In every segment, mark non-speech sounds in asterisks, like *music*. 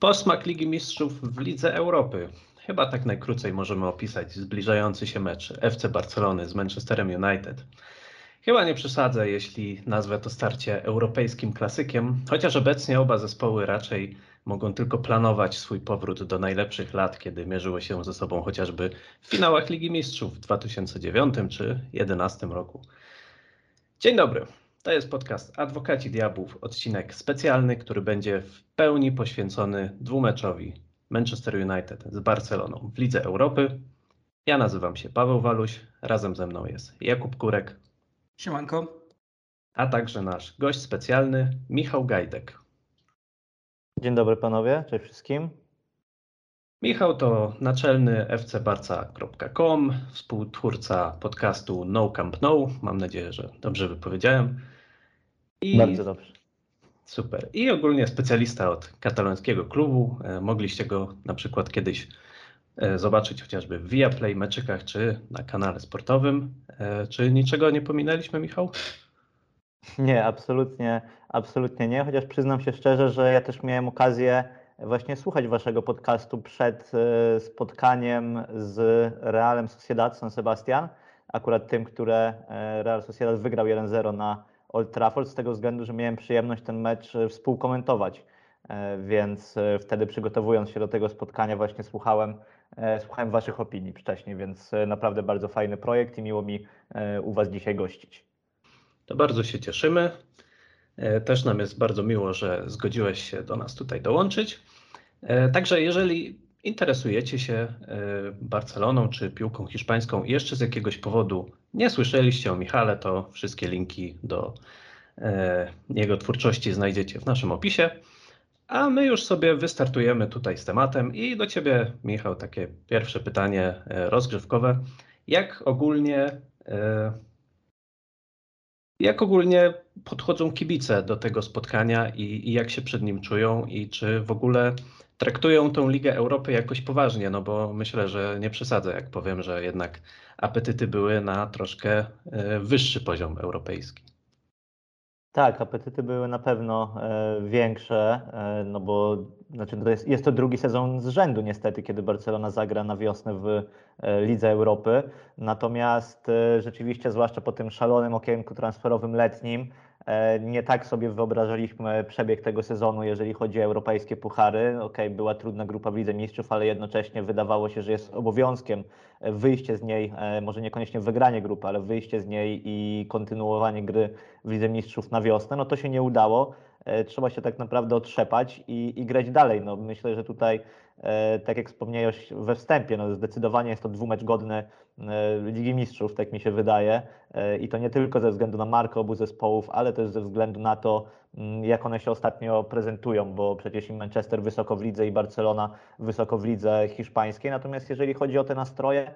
Posmak Ligi Mistrzów w Lidze Europy. Chyba tak najkrócej możemy opisać zbliżający się mecz FC Barcelony z Manchesterem United. Chyba nie przesadzę, jeśli nazwę to starcie europejskim klasykiem, chociaż obecnie oba zespoły raczej mogą tylko planować swój powrót do najlepszych lat, kiedy mierzyły się ze sobą chociażby w finałach Ligi Mistrzów w 2009 czy 2011 roku. Dzień dobry. To jest podcast Adwokaci Diabłów, odcinek specjalny, który będzie w pełni poświęcony dwumeczowi Manchester United z Barceloną w Lidze Europy. Ja nazywam się Paweł Waluś, razem ze mną jest Jakub Kurek. Siemanko. A także nasz gość specjalny Michał Gajdek. Dzień dobry panowie, cześć wszystkim. Michał to naczelny fcbarca.com, współtwórca podcastu No Camp No. Mam nadzieję, że dobrze wypowiedziałem. I... Bardzo dobrze. Super. I ogólnie specjalista od katalońskiego klubu. E, mogliście go na przykład kiedyś e, zobaczyć chociażby w Viaplay, meczykach czy na kanale sportowym. E, czy niczego nie pominęliśmy, Michał? Nie, absolutnie, absolutnie nie, chociaż przyznam się szczerze, że ja też miałem okazję właśnie słuchać waszego podcastu przed spotkaniem z Realem Sociedad San Sebastian, akurat tym, które Real Sociedad wygrał 1-0 na Old Trafford z tego względu, że miałem przyjemność ten mecz e, współkomentować, e, więc e, wtedy przygotowując się do tego spotkania właśnie słuchałem, słuchałem Waszych opinii wcześniej, więc naprawdę bardzo fajny projekt i miło mi u Was dzisiaj gościć. To bardzo się cieszymy. Też nam jest bardzo miło, że zgodziłeś się do nas tutaj dołączyć. Także jeżeli interesujecie się Barceloną czy piłką hiszpańską i jeszcze z jakiegoś powodu nie słyszeliście o Michale, to wszystkie linki do e, jego twórczości znajdziecie w naszym opisie. A my już sobie wystartujemy tutaj z tematem i do Ciebie, Michał, takie pierwsze pytanie e, rozgrzewkowe. Jak ogólnie, e, jak ogólnie podchodzą kibice do tego spotkania i, i jak się przed nim czują i czy w ogóle traktują tą Ligę Europy jakoś poważnie, no bo myślę, że nie przesadzę, jak powiem, że jednak apetyty były na troszkę e, wyższy poziom europejski. Tak, apetyty były na pewno e, większe, e, no bo znaczy to jest, jest to drugi sezon z rzędu niestety, kiedy Barcelona zagra na wiosnę w Lidze Europy. Natomiast rzeczywiście, zwłaszcza po tym szalonym okienku transferowym letnim, nie tak sobie wyobrażaliśmy przebieg tego sezonu, jeżeli chodzi o europejskie puchary. Ok, była trudna grupa w Lidze Mistrzów, ale jednocześnie wydawało się, że jest obowiązkiem wyjście z niej, e, może niekoniecznie wygranie grupy, ale wyjście z niej i kontynuowanie gry w Lidze Mistrzów na wiosnę. No to się nie udało. E, trzeba się tak naprawdę otrzepać i, i grać dalej. No, myślę, że tutaj, tak jak wspomniałeś we wstępie, no, zdecydowanie jest to dwumecz godny Ligi Mistrzów, tak mi się wydaje. I to nie tylko ze względu na markę obu zespołów, ale też ze względu na to, mm, jak one się ostatnio prezentują, bo przecież i Manchester wysoko w lidze i Barcelona wysoko w lidze hiszpańskiej. Natomiast jeżeli chodzi o te nastroje,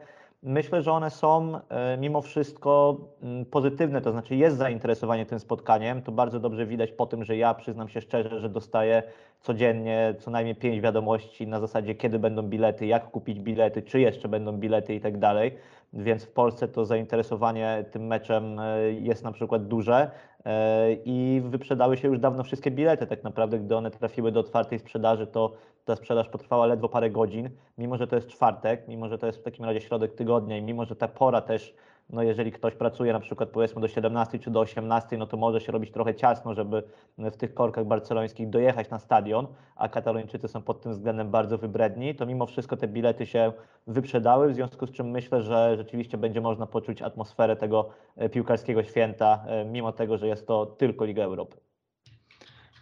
myślę, że one są e, mimo wszystko mm, pozytywne, to znaczy jest zainteresowanie tym spotkaniem. To bardzo dobrze widać po tym, że ja przyznam się szczerze, że dostaję codziennie co najmniej pięć wiadomości na zasadzie, kiedy będą bilety, jak kupić bilety, czy jeszcze będą bilety i tak dalej. Więc w Polsce to zainteresowanie tym meczem e, jest na przykład duże e, i wyprzedały się już dawno wszystkie bilety. Tak naprawdę, gdy one trafiły do otwartej sprzedaży, to ta sprzedaż potrwała ledwo parę godzin, mimo że to jest czwartek, mimo że to jest w takim razie środek tygodnia i mimo że ta pora też no jeżeli ktoś pracuje na przykład powiedzmy do 17 czy do 18, no to może się robić trochę ciasno, żeby w tych korkach barcelońskich dojechać na stadion, a Katalończycy są pod tym względem bardzo wybredni, to mimo wszystko te bilety się wyprzedały, w związku z czym myślę, że rzeczywiście będzie można poczuć atmosferę tego e, piłkarskiego święta, e, mimo tego, że jest to tylko Liga Europy.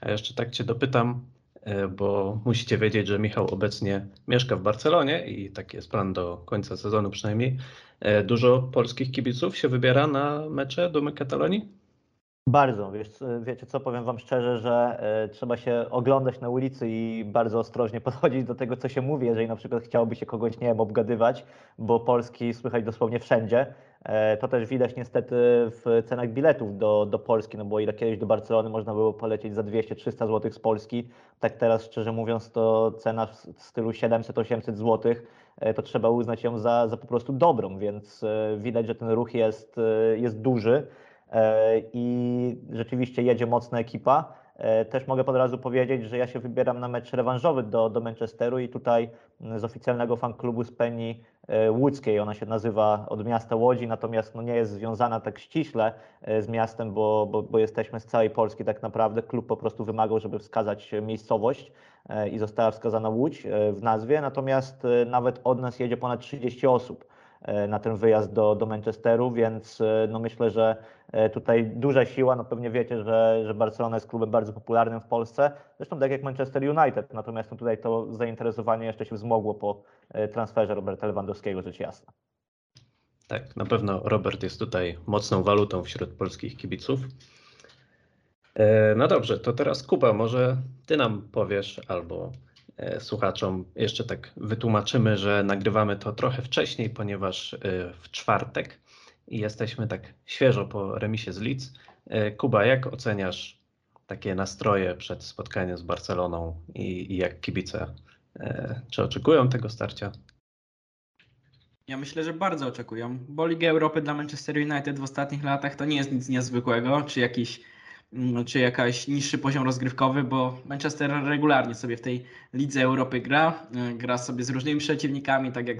A jeszcze tak Cię dopytam, bo musicie wiedzieć, że Michał obecnie mieszka w Barcelonie i taki jest plan do końca sezonu przynajmniej. E, dużo polskich kibiców się wybiera na mecze Dumy Katalonii? Bardzo, wiesz, wiecie co, powiem Wam szczerze, że e, trzeba się oglądać na ulicy i bardzo ostrożnie *laughs* podchodzić do tego, co się mówi, jeżeli na przykład chciałoby się kogoś, nie wiem, obgadywać, bo Polski słychać dosłownie wszędzie. E, to też widać niestety w cenach biletów do, do Polski, no bo ile kiedyś do Barcelony można było polecieć za 200-300 zł z Polski, tak teraz szczerze mówiąc to cena w stylu 700-800 zł e, to trzeba uznać ją za, za po prostu dobrą, więc e, widać, że ten ruch jest, jest duży i rzeczywiście jedzie mocna ekipa. E, też mogę od razu powiedzieć, że ja się wybieram na mecz rewanżowy do, do Manchesteru i tutaj z oficjalnego fanklubu z Penny e, Łódzkiej, ona się nazywa od miasta Łodzi, natomiast no nie jest związana tak ściśle e, z miastem, bo, bo, bo jesteśmy z całej Polski tak naprawdę. Klub po prostu wymagał, żeby wskazać miejscowość i została wskazana Łódź w nazwie, natomiast nawet od nas jedzie ponad 30 osób. E, na ten wyjazd do, do Manchesteru, więc e, no myślę, że e, tutaj duża siła, no pewnie wiecie, że, że Barcelona jest klubem bardzo popularnym w Polsce, zresztą tak jak Manchester United, natomiast no tutaj to zainteresowanie jeszcze się wzmogło po transferze Roberta Lewandowskiego, rzecz jasna. Tak, na pewno Robert jest tutaj mocną walutą wśród polskich kibiców. No dobrze, to teraz Kuba, może ty nam powiesz albo słuchaczom jeszcze tak wytłumaczymy, że nagrywamy to trochę wcześniej, ponieważ e, w czwartek i jesteśmy tak świeżo po remisie z Leeds. E, Kuba, jak oceniasz takie nastroje przed spotkaniem z Barceloną i, i jak kibice? Czy oczekują tego starcia? Ja myślę, że bardzo oczekują, bo Liga Europy dla Manchester United w ostatnich latach to nie jest nic niezwykłego, czy jakiś czy jakaś niższy poziom rozgrywkowy, bo Manchester regularnie sobie w tej Lidze Europy gra. E, gra sobie z różnymi przeciwnikami, tak jak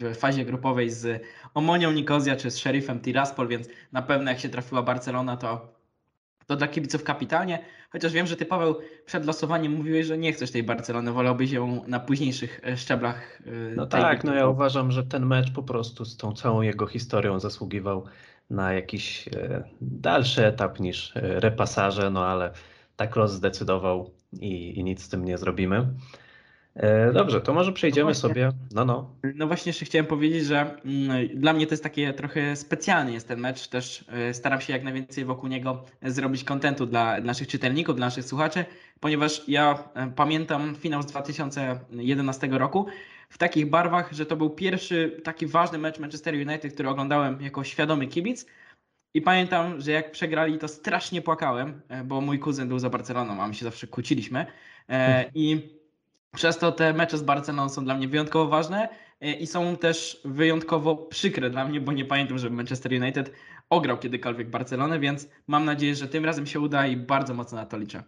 w fazie grupowej z Omonią Nikozja czy z Sheriffem Tiraspol, więc na pewno jak się trafiła Barcelona, to, to dla kibiców kapitalnie. Chociaż wiem, że ty Paweł przed losowaniem mówiłeś, że nie chcesz tej Barcelony, wolałbyś ją na późniejszych e, szczeblach. E, no tak, no ja uważam, że ten mecz po prostu z tą całą jego historią zasługiwał na jakiś e, dalszy etap niż e, repasarze, no ale tak los zdecydował i, i nic z tym nie zrobimy. E, dobrze, to może przejdziemy no sobie. No, no. No właśnie, jeszcze chciałem powiedzieć, że mm, dla mnie to jest takie trochę specjalny jest ten mecz. Też staram się jak najwięcej wokół niego zrobić kontentu dla naszych czytelników, dla naszych słuchaczy, ponieważ ja pamiętam finał z 2011 roku w takich barwach, że to był pierwszy taki ważny mecz Manchester United, który oglądałem jako świadomy kibic. I pamiętam, że jak przegrali, to strasznie płakałem, e, bo mój kuzyn był za Barceloną, a my się zawsze kłóciliśmy. E, I przez to te mecze z Barceloną są dla mnie wyjątkowo ważne e, i są też wyjątkowo przykre dla mnie, bo nie pamiętam, żeby Manchester United ograł kiedykolwiek Barcelonę, więc mam nadzieję, że tym razem się uda i bardzo mocno na to liczę.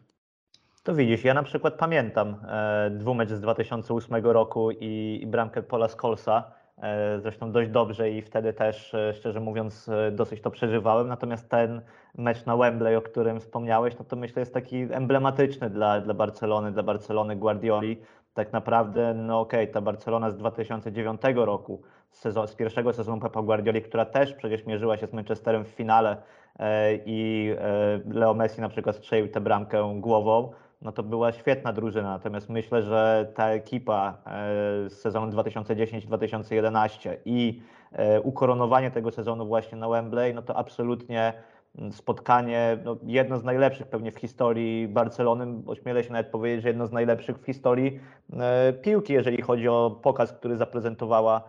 To widzisz, ja na przykład pamiętam e, dwumecz z 2008 roku i, i bramkę Pola Skolsa, e, zresztą dość dobrze i wtedy też, e, szczerze mówiąc, e, dosyć to przeżywałem. Natomiast ten mecz na Wembley, o którym wspomniałeś, no to myślę jest taki emblematyczny dla, dla Barcelony, dla Barcelony Guardioli. Tak naprawdę, no okej, okay, ta Barcelona z 2009 roku, z, sezon, z pierwszego sezonu Pepa Guardioli, która też przecież mierzyła się z Manchesterem w finale e, i e, Leo Messi na przykład strzelił tę bramkę głową, no to była świetna drużyna. Natomiast myślę, że ta ekipa e, z sezonu 2010-2011 i e, ukoronowanie tego sezonu właśnie na Wembley, no to absolutnie spotkanie, no jedno z najlepszych pewnie w historii Barcelony, ośmielę się nawet powiedzieć, że jedno z najlepszych w historii e, piłki, jeżeli chodzi o pokaz, który zaprezentowała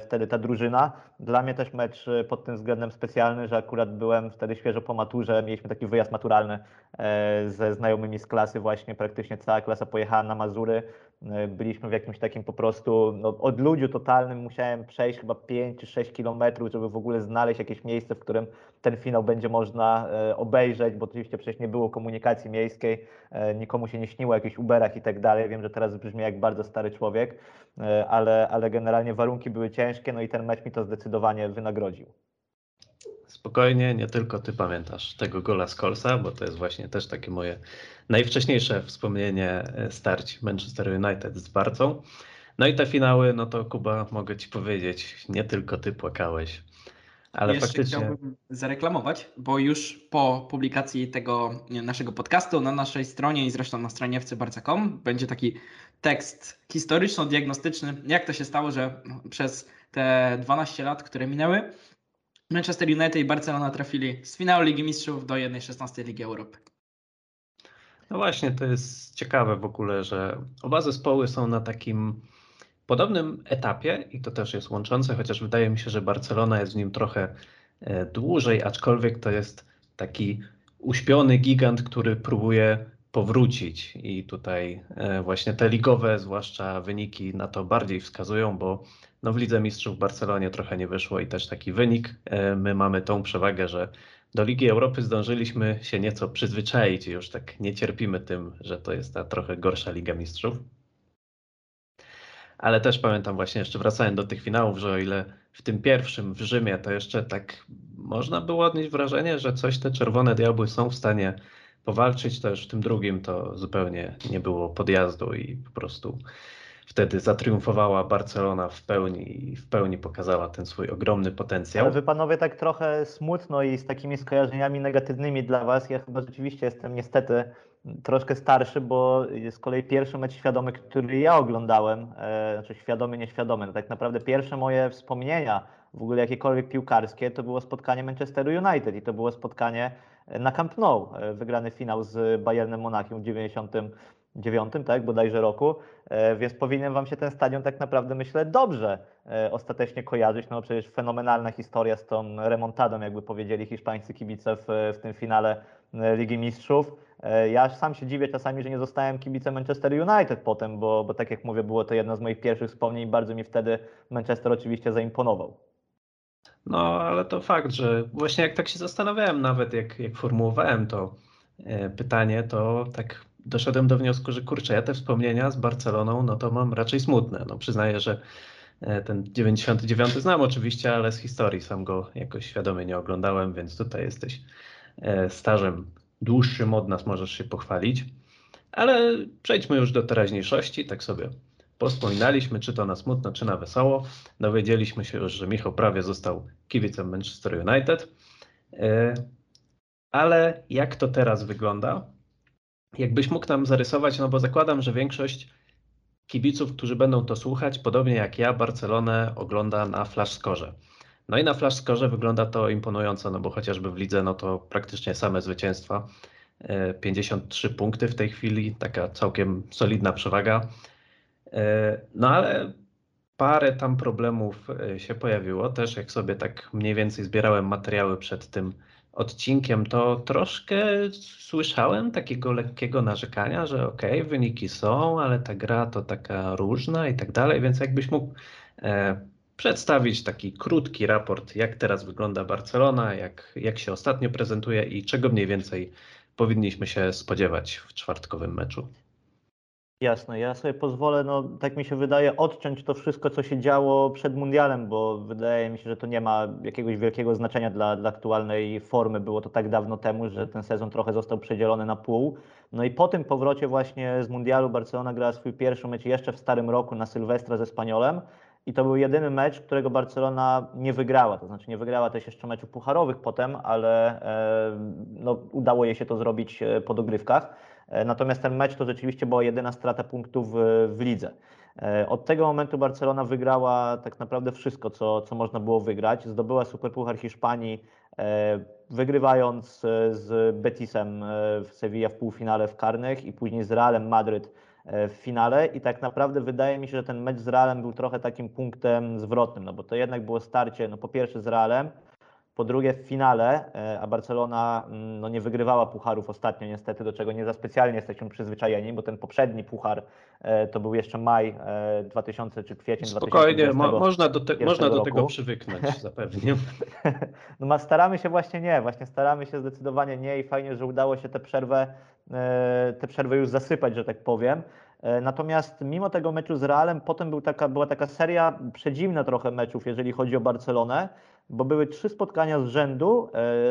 wtedy ta drużyna. Dla mnie też mecz e, pod tym względem specjalny, że akurat byłem wtedy świeżo po maturze, mieliśmy taki wyjazd maturalny e, ze znajomymi z klasy, właśnie praktycznie cała klasa pojechała na Mazury. Byliśmy w jakimś takim po prostu no, odludziu totalnym, musiałem przejść chyba 5 czy 6 kilometrów, żeby w ogóle znaleźć jakieś miejsce, w którym ten finał będzie można obejrzeć, bo oczywiście przecież nie było komunikacji miejskiej, nikomu się nie śniło o jakichś Uberach i tak dalej. Wiem, że teraz brzmi jak bardzo stary człowiek, ale, ale generalnie warunki były ciężkie, no i ten mecz mi to zdecydowanie wynagrodził. Spokojnie, nie tylko ty pamiętasz tego gola z Kolsa, bo to jest właśnie też takie moje najwcześniejsze wspomnienie e, starć Manchester United z Barcą. No i te finały, no to Kuba, mogę ci powiedzieć, nie tylko ty płakałeś. Ale Jeszcze faktycznie. chciałbym zareklamować, bo już po publikacji tego naszego podcastu na naszej stronie i zresztą na stronie fcbarca.com będzie taki tekst historyczno-diagnostyczny, jak to się stało, że przez te 12 lat, które minęły, Manchester United i Barcelona trafili z finału Ligi Mistrzów do 1-16 Ligi Europy. No właśnie, to jest ciekawe w ogóle, że oba zespoły są na takim podobnym etapie i to też jest łączące, chociaż wydaje mi się, że Barcelona jest w nim trochę e, dłużej, aczkolwiek to jest taki uśpiony gigant, który próbuje powrócić i tutaj e, właśnie te ligowe, zwłaszcza wyniki na to bardziej wskazują, bo no w Lidze Mistrzów w Barcelonie trochę nie wyszło i też taki wynik. E, my mamy tą przewagę, że do Ligi Europy zdążyliśmy się nieco przyzwyczaić już tak nie cierpimy tym, że to jest ta trochę gorsza Liga Mistrzów. Ale też pamiętam właśnie jeszcze wracając do tych finałów, że o ile w tym pierwszym w Rzymie to jeszcze tak można było odnieść wrażenie, że coś te czerwone diabły są w stanie powalczyć, to już w tym drugim to zupełnie nie było podjazdu i po prostu wtedy zatriumfowała Barcelona w pełni i w pełni pokazała ten swój ogromny potencjał. Ale wy panowie tak trochę smutno i z takimi skojarzeniami negatywnymi dla was. Ja chyba rzeczywiście jestem niestety troszkę starszy, bo z kolei pierwszy mecz świadomy, który ja oglądałem, e, znaczy świadomy, nieświadomy, no tak naprawdę pierwsze moje wspomnienia w ogóle jakiekolwiek piłkarskie, to było spotkanie Manchesteru United i to było spotkanie na Camp Nou, e, wygrany finał z Bayernem Monachium w 99, tak, bodajże roku, e, więc powinien Wam się ten stadion tak naprawdę, myślę, dobrze e, ostatecznie kojarzyć, no przecież fenomenalna historia z tą remontadą, jakby powiedzieli hiszpańscy kibice w, w tym finale Ligi Mistrzów. Ja sam się dziwię czasami, że nie zostałem kibicem Manchester United potem, bo, bo tak jak mówię, było to jedno z moich pierwszych wspomnień bardzo mi wtedy Manchester oczywiście zaimponował. No, ale to fakt, że właśnie jak tak się zastanawiałem, nawet jak, jak formułowałem to e, pytanie, to tak doszedłem do wniosku, że kurczę, ja te wspomnienia z Barceloną, no to mam raczej smutne. No, przyznaję, że e, ten 99 znam oczywiście, ale z historii sam go jakoś świadomie nie oglądałem, więc tutaj jesteś e, stażem dłuższym od nas, możesz się pochwalić. Ale przejdźmy już do teraźniejszości, tak sobie Wspominaliśmy, czy to na smutno, czy na wesoło. Dowiedzieliśmy się już, że Michał prawie został kibicem Manchester United. E, ale jak to teraz wygląda? Jakbyś mógł nam zarysować, no bo zakładam, że większość kibiców, którzy będą to słuchać, podobnie jak ja, Barcelonę ogląda na flash score. No i na flash score wygląda to imponująco, no bo chociażby w lidze, no to praktycznie same zwycięstwa. 53 e, punkty w tej chwili, taka całkiem solidna przewaga. E, no ale parę tam problemów e, się pojawiło. Też jak sobie tak mniej więcej zbierałem materiały przed tym odcinkiem, to troszkę słyszałem takiego lekkiego narzekania, że okej, okay, wyniki są, ale ta gra to taka różna i tak dalej, więc jakbyś mógł e, przedstawić taki krótki raport, jak teraz wygląda Barcelona, jak, jak się ostatnio prezentuje i czego mniej więcej powinniśmy się spodziewać w czwartkowym meczu. Jasne, ja sobie pozwolę, no tak mi się wydaje, odciąć to wszystko, co się działo przed mundialem, bo wydaje mi się, że to nie ma jakiegoś wielkiego znaczenia dla, dla aktualnej formy. Było to tak dawno temu, że ten sezon trochę został przedzielony na pół. No i po tym powrocie właśnie z mundialu Barcelona grała swój pierwszy mecz jeszcze w starym roku na Sylwestra ze Spaniolem. I to był jedyny mecz, którego Barcelona nie wygrała. To znaczy nie wygrała też jeszcze meczów pucharowych potem, ale e, no, udało jej się to zrobić e, po dogrywkach. E, natomiast ten mecz to rzeczywiście była jedyna strata punktów w, lidze. E, od tego momentu Barcelona wygrała tak naprawdę wszystko, co, co można było wygrać. Zdobyła Superpuchar Hiszpanii, e, wygrywając z Betisem w Sevilla w półfinale w karnych i później z Realem Madryt w finale. I tak naprawdę wydaje mi się, że ten mecz z Realem był trochę takim punktem zwrotnym, no bo to jednak było starcie, no po pierwsze z Realem, po drugie w finale, e, a Barcelona mm, no, nie wygrywała pucharów ostatnio niestety, do czego nie za specjalnie jesteśmy przyzwyczajeni, bo ten poprzedni puchar e, to był jeszcze maj 2000 e, czy kwiecień Spokojnie, 2020 mo można do, te można do tego przywyknąć zapewnie. *laughs* no ma, staramy się właśnie nie, właśnie staramy się zdecydowanie nie i fajnie, że udało się tę przerwę, tę przerwę już zasypać, że tak powiem. Natomiast mimo tego meczu z Realem, potem był taka, była taka seria przedziwna trochę meczów, jeżeli chodzi o Barcelonę bo były trzy spotkania z rzędu, e,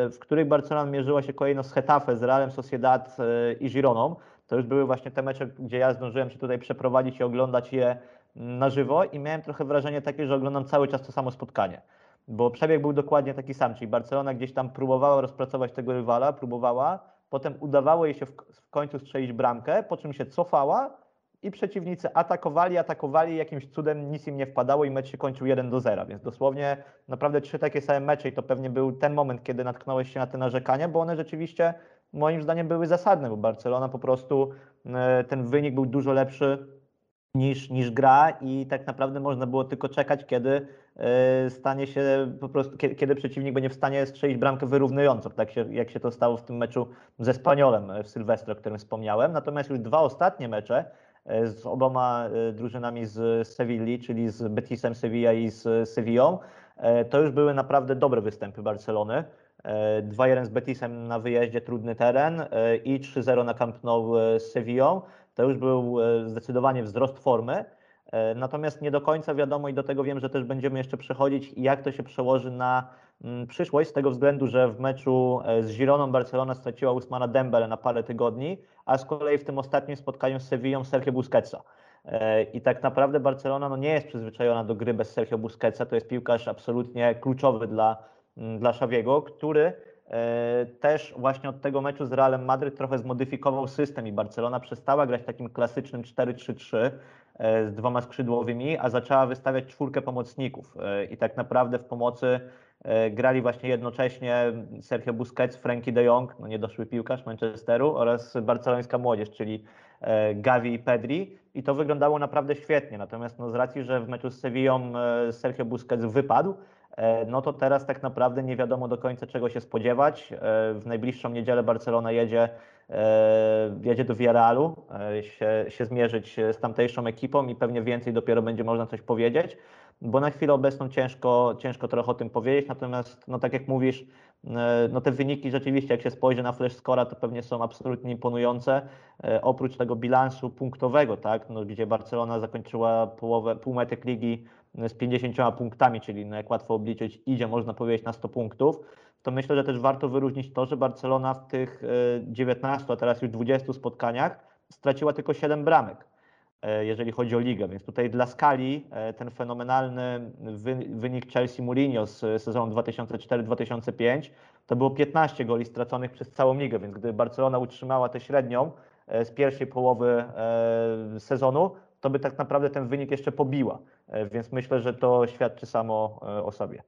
w których Barcelona mierzyła się kolejno z Hetafe, z Realem Sociedad e, i Gironą. To już były właśnie te mecze, gdzie ja zdążyłem się tutaj przeprowadzić i oglądać je na żywo i miałem trochę wrażenie takie, że oglądam cały czas to samo spotkanie. Bo przebieg był dokładnie taki sam, czyli Barcelona gdzieś tam próbowała rozpracować tego rywala, próbowała, potem udawało jej się w końcu strzelić bramkę, po czym się cofała i przeciwnicy atakowali, atakowali, jakimś cudem nic im nie wpadało i mecz się kończył 1 do 0, więc dosłownie naprawdę trzy takie same mecze i to pewnie był ten moment, kiedy natknąłeś się na te narzekania, bo one rzeczywiście moim zdaniem były zasadne, bo Barcelona po prostu e, ten wynik był dużo lepszy niż, niż gra i tak naprawdę można było tylko czekać, kiedy e, stanie się po prostu, kiedy, przeciwnik będzie w stanie strzelić bramkę wyrównującą, tak się, jak się to stało w tym meczu ze Spaniolem w Sylwestre, o którym wspomniałem. Natomiast już dwa ostatnie mecze E, z oboma e, drużynami z Sewilli, czyli z Betisem Sevilla i z Sevillą. E, to już były naprawdę dobre występy Barcelony. e, 2-1 z Betisem na wyjeździe, trudny teren e, i 3-0 na Camp Nou e, z Sevillą. To już był e, zdecydowanie wzrost formy. E, Natomiast nie do końca wiadomo i do tego wiem, że też będziemy jeszcze przechodzić, jak to się przełoży na mm, przyszłość, z tego względu, że w meczu e, z Gironą Barcelona straciła Usmana Dembele na parę tygodni, a z kolei w tym ostatnim spotkaniu z Sevillą Sergio Busquetsa. E, I tak naprawdę Barcelona no, nie jest przyzwyczajona do gry bez Sergio Busquetsa. To jest piłkarz absolutnie kluczowy dla, mm, dla Xaviego, który e, też właśnie od tego meczu z Realem Madryt trochę zmodyfikował system i Barcelona przestała grać takim klasycznym 4-3-3 e, z dwoma skrzydłowymi, a zaczęła wystawiać czwórkę pomocników. I tak naprawdę w pomocy grali właśnie jednocześnie Sergio Busquets, Frankie de Jong, no niedoszły piłkarz Manchesteru oraz barcelońska młodzież, czyli e, Gavi i Pedri i to wyglądało naprawdę świetnie. Natomiast no, z racji, że w meczu z Sevillą e, Sergio Busquets wypadł, e, no to teraz tak naprawdę nie wiadomo do końca czego się spodziewać. E, W najbliższą niedzielę Barcelona jedzie, e, jedzie do Villarrealu e, się, się zmierzyć z tamtejszą ekipą i pewnie więcej dopiero będzie można coś powiedzieć, bo na chwilę obecną ciężko, ciężko trochę o tym powiedzieć, natomiast no tak jak mówisz, e, no te wyniki rzeczywiście, jak się spojrzy na flash scora, to pewnie są absolutnie imponujące. E, Oprócz tego bilansu punktowego, tak, no, gdzie Barcelona zakończyła połowę, półmetek ligi e, z 50 punktami, czyli no, jak łatwo obliczyć, idzie można powiedzieć na 100 punktów, to myślę, że też warto wyróżnić to, że Barcelona w tych e, 19, a teraz już 20 spotkaniach straciła tylko 7 bramek e, jeżeli chodzi o ligę. Więc tutaj dla skali e, ten fenomenalny wy- wynik Chelsea Mourinho z sezonu 2004-2005 to było 15 goli straconych przez całą ligę, więc gdyby Barcelona utrzymała tę średnią e, z pierwszej połowy e, sezonu, to by tak naprawdę ten wynik jeszcze pobiła. E, Więc myślę, że to świadczy samo e, o sobie.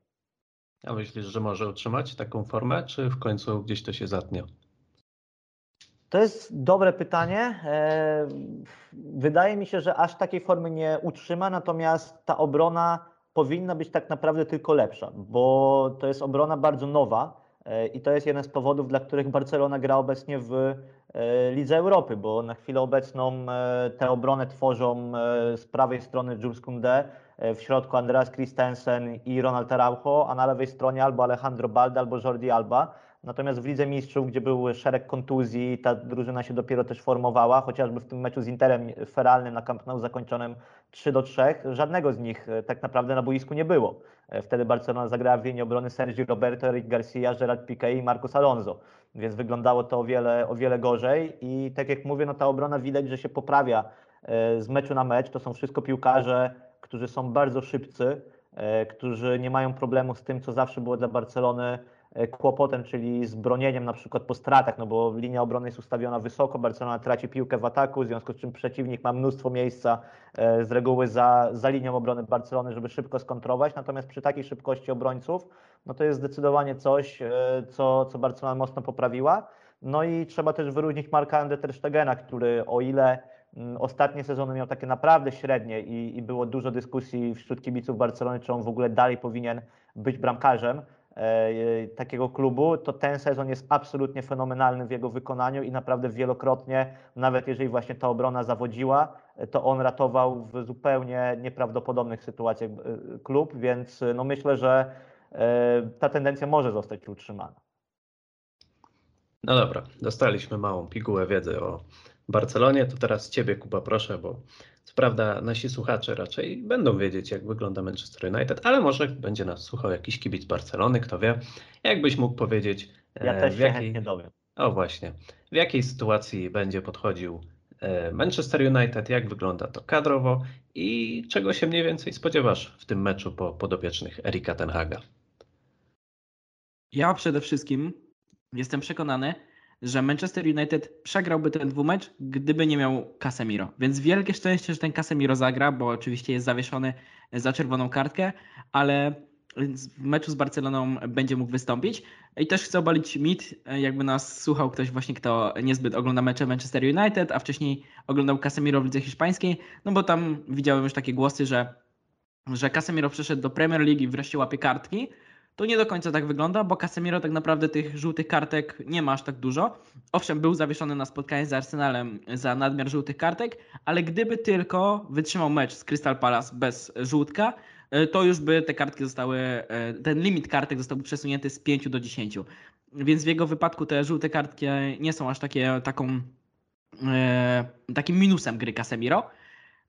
A myślisz, że może utrzymać taką formę, czy w końcu gdzieś to się zatnie? To jest dobre pytanie. E, Wydaje mi się, że aż takiej formy nie utrzyma, natomiast ta obrona powinna być tak naprawdę tylko lepsza, bo to jest obrona bardzo nowa i to jest jeden z powodów, dla których Barcelona gra obecnie w e, Lidze Europy, bo na chwilę obecną e, tę obronę tworzą e, z prawej strony Jules Koundé, e, w środku Andreas Christensen i Ronald Araujo, a na lewej stronie albo Alejandro Balde, albo Jordi Alba. Natomiast w Lidze Mistrzów, gdzie był szereg kontuzji, ta drużyna się dopiero też formowała, chociażby w tym meczu z Interem feralnym na Camp Nou zakończonym 3 do 3, żadnego z nich e, tak naprawdę na boisku nie było. E, Wtedy Barcelona zagrała w linii obrony Sergio Roberto, Eric Garcia, Gerard Piqué i Marcos Alonso, więc wyglądało to o wiele, o wiele gorzej i tak jak mówię, no ta obrona widać, że się poprawia e, z meczu na mecz. To są wszystko piłkarze, którzy są bardzo szybcy, którzy nie mają problemu z tym, co zawsze było dla Barcelony kłopotem, czyli z bronieniem na przykład po stratach, no bo linia obrony jest ustawiona wysoko, Barcelona traci piłkę w ataku, w związku z czym przeciwnik ma mnóstwo miejsca e, z reguły za, za linią obrony Barcelony, żeby szybko skontrować, natomiast przy takiej szybkości obrońców, no to jest zdecydowanie coś, e, co, co Barcelona mocno poprawiła. No i trzeba też wyróżnić Marka Andre Ter Stegena, który o ile mm, ostatnie sezony miał takie naprawdę średnie i, i było dużo dyskusji wśród kibiców Barcelony, czy on w ogóle dalej powinien być bramkarzem e, takiego klubu, to ten sezon jest absolutnie fenomenalny w jego wykonaniu i naprawdę wielokrotnie, nawet jeżeli właśnie ta obrona zawodziła, e, to on ratował w zupełnie nieprawdopodobnych sytuacjach e, klub, więc e, no myślę, że e, ta tendencja może zostać utrzymana. No dobra, dostaliśmy małą pigułę wiedzy o Barcelonie, to teraz Ciebie Kuba proszę, bo prawda nasi słuchacze raczej będą wiedzieć jak wygląda Manchester United, ale może będzie nas słuchał jakiś kibic Barcelony, kto wie. Jakbyś mógł powiedzieć Ja e, też w się jakiej, dowiem. o właśnie, w jakiej sytuacji będzie podchodził e, Manchester United, jak wygląda to kadrowo i czego się mniej więcej spodziewasz w tym meczu po podopiecznych Erika Tenhaga? Ja przede wszystkim jestem przekonany, że Manchester United przegrałby ten dwumecz, gdyby nie miał Casemiro. Więc wielkie szczęście, że ten Casemiro zagra, bo oczywiście jest zawieszony za czerwoną kartkę, ale w meczu z Barceloną będzie mógł wystąpić. I też chcę obalić mit, jakby nas słuchał ktoś właśnie, kto niezbyt ogląda mecze Manchester United, a wcześniej oglądał Casemiro w lidze hiszpańskiej, no bo tam widziałem już takie głosy, że, że Casemiro przeszedł do Premier League i wreszcie łapie kartki. To nie do końca tak wygląda, bo Casemiro tak naprawdę tych żółtych kartek nie ma aż tak dużo. Owszem, był zawieszony na spotkanie z Arsenalem za nadmiar żółtych kartek, ale gdyby tylko wytrzymał mecz z Crystal Palace bez żółtka, e, to już by te kartki zostały, e, ten limit kartek zostałby przesunięty z 5 do 10. Więc w jego wypadku te żółte kartki nie są aż takie, taką, e, takim minusem gry Casemiro.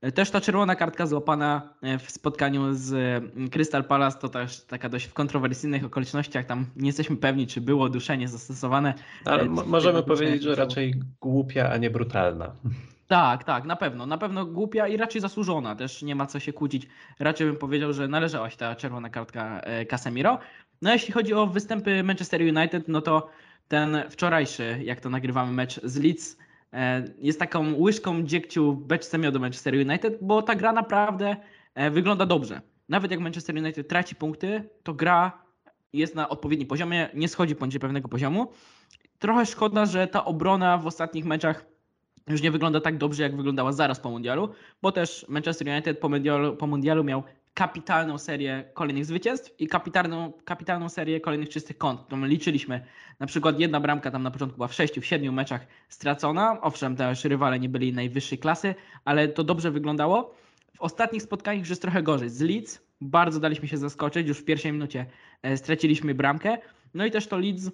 E, Też ta czerwona kartka złapana e, w spotkaniu z mm, Crystal Palace to też taka dość w kontrowersyjnych okolicznościach. Tam nie jesteśmy pewni, czy było duszenie zastosowane. Ale E, czy możemy powiedzieć, że raczej głupia, a nie brutalna. *laughs* Tak, tak, na pewno. Na pewno głupia i raczej zasłużona. Też nie ma co się kłócić. Raczej bym powiedział, że należała się ta czerwona kartka Casemiro. No a jeśli chodzi o występy Manchester United, no to ten wczorajszy, jak to nagrywamy, mecz z Leeds jest taką łyżką dziegciu beczce miodu Manchester United, bo ta gra naprawdę e, wygląda dobrze. Nawet jak Manchester United traci punkty, to gra jest na odpowiednim poziomie, nie schodzi poniżej pewnego poziomu. Trochę szkoda, że ta obrona w ostatnich meczach już nie wygląda tak dobrze, jak wyglądała zaraz po mundialu, bo też Manchester United po mundialu, po mundialu miał kapitalną serię kolejnych zwycięstw i kapitalną, kapitalną serię kolejnych czystych. To my liczyliśmy. Na przykład jedna bramka tam na początku była w sześciu, w siedmiu meczach stracona. Owszem, też rywale nie byli najwyższej klasy, ale to dobrze wyglądało. W ostatnich spotkaniach już jest trochę gorzej. Z Leeds bardzo daliśmy się zaskoczyć. Już w pierwszej minucie e, straciliśmy bramkę. No i też to Leeds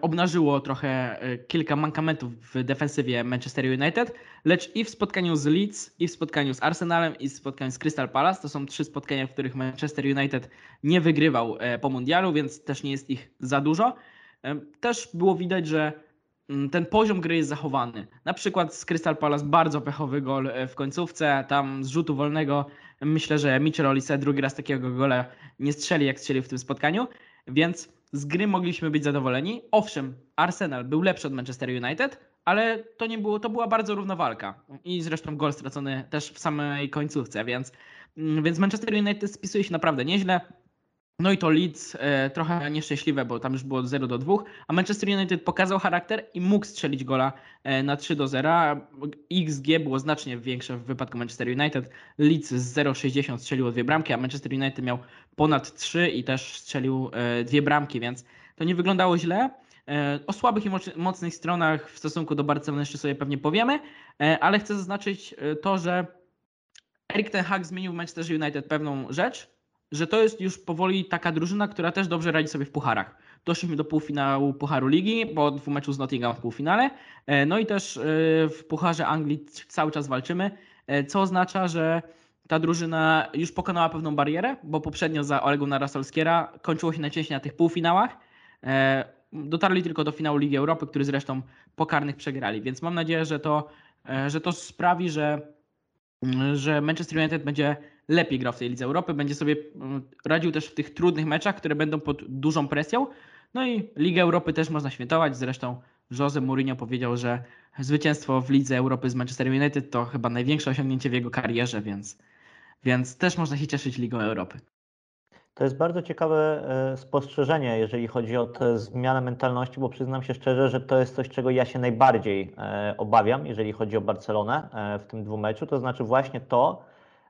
obnażyło trochę e, kilka mankamentów w defensywie Manchester United, lecz i w spotkaniu z Leeds, i w spotkaniu z Arsenalem, i w spotkaniu z Crystal Palace, to są trzy spotkania, w których Manchester United nie wygrywał e, po mundialu, więc też nie jest ich za dużo. E, Też było widać, że mm, ten poziom gry jest zachowany. Na przykład z Crystal Palace bardzo pechowy gol e, w końcówce, tam z rzutu wolnego myślę, że Mitchell Olise drugi raz takiego gola nie strzeli, jak strzelił w tym spotkaniu, więc z gry mogliśmy być zadowoleni. Owszem, Arsenal był lepszy od Manchester United, ale to nie było, to była bardzo równa walka. I zresztą gol stracony też w samej końcówce, więc, mm, więc Manchester United spisuje się naprawdę nieźle. No i to Leeds e, trochę nieszczęśliwe, bo tam już było 0 do 2, a Manchester United pokazał charakter i mógł strzelić gola e, na 3 do 0. XG było znacznie większe w wypadku Manchester United. Leeds z 0,60 strzeliło dwie bramki, a Manchester United miał ponad 3 i też strzelił e, dwie bramki, więc to nie wyglądało źle. E, O słabych i moc- mocnych stronach w stosunku do Barcelony jeszcze sobie pewnie powiemy, e, ale chcę zaznaczyć e, to, że Erik Ten Hag zmienił w Manchester United pewną rzecz, że to jest już powoli taka drużyna, która też dobrze radzi sobie w pucharach. Doszliśmy do półfinału Pucharu Ligi, po dwumeczu z Nottingham w półfinale, e, no i też e, w Pucharze Anglii cały czas walczymy, e, co oznacza, że ta drużyna już pokonała pewną barierę, bo poprzednio za Olegą Narasolskiera kończyło się najczęściej na tych półfinałach. Dotarli tylko do finału Ligi Europy, który zresztą po karnych przegrali, więc mam nadzieję, że to, że to sprawi, że, że Manchester United będzie lepiej grał w tej Lidze Europy, będzie sobie mm, radził też w tych trudnych meczach, które będą pod dużą presją. No i Ligę Europy też można świętować, zresztą Jose Mourinho powiedział, że zwycięstwo w Lidze Europy z Manchester United to chyba największe osiągnięcie w jego karierze, więc, więc też można się cieszyć Ligą Europy. To jest bardzo ciekawe e, spostrzeżenie, jeżeli chodzi o tę zmianę mentalności, bo przyznam się szczerze, że to jest coś, czego ja się najbardziej e, obawiam, jeżeli chodzi o Barcelonę e, w tym dwumeczu. To znaczy właśnie to,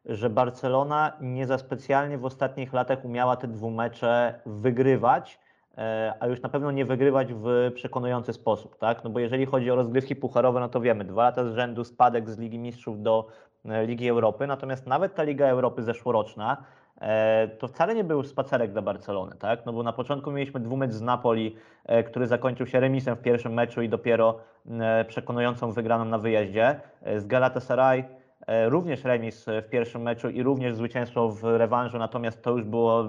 że Barcelona nie za specjalnie w ostatnich latach umiała te dwumecze wygrywać, e, a już na pewno nie wygrywać w przekonujący sposób, tak? No bo jeżeli chodzi o rozgrywki pucharowe, no to wiemy, dwa lata z rzędu spadek z Ligi Mistrzów do e, Ligi Europy, natomiast nawet ta Liga Europy zeszłoroczna, e, to wcale nie był spacerek dla Barcelony, tak? No bo na początku mieliśmy dwumecz z Napoli, który zakończył się remisem w pierwszym meczu i dopiero przekonującą wygraną na wyjeździe. Z Galatasaray również remis w pierwszym meczu i również zwycięstwo w rewanżu, natomiast to już było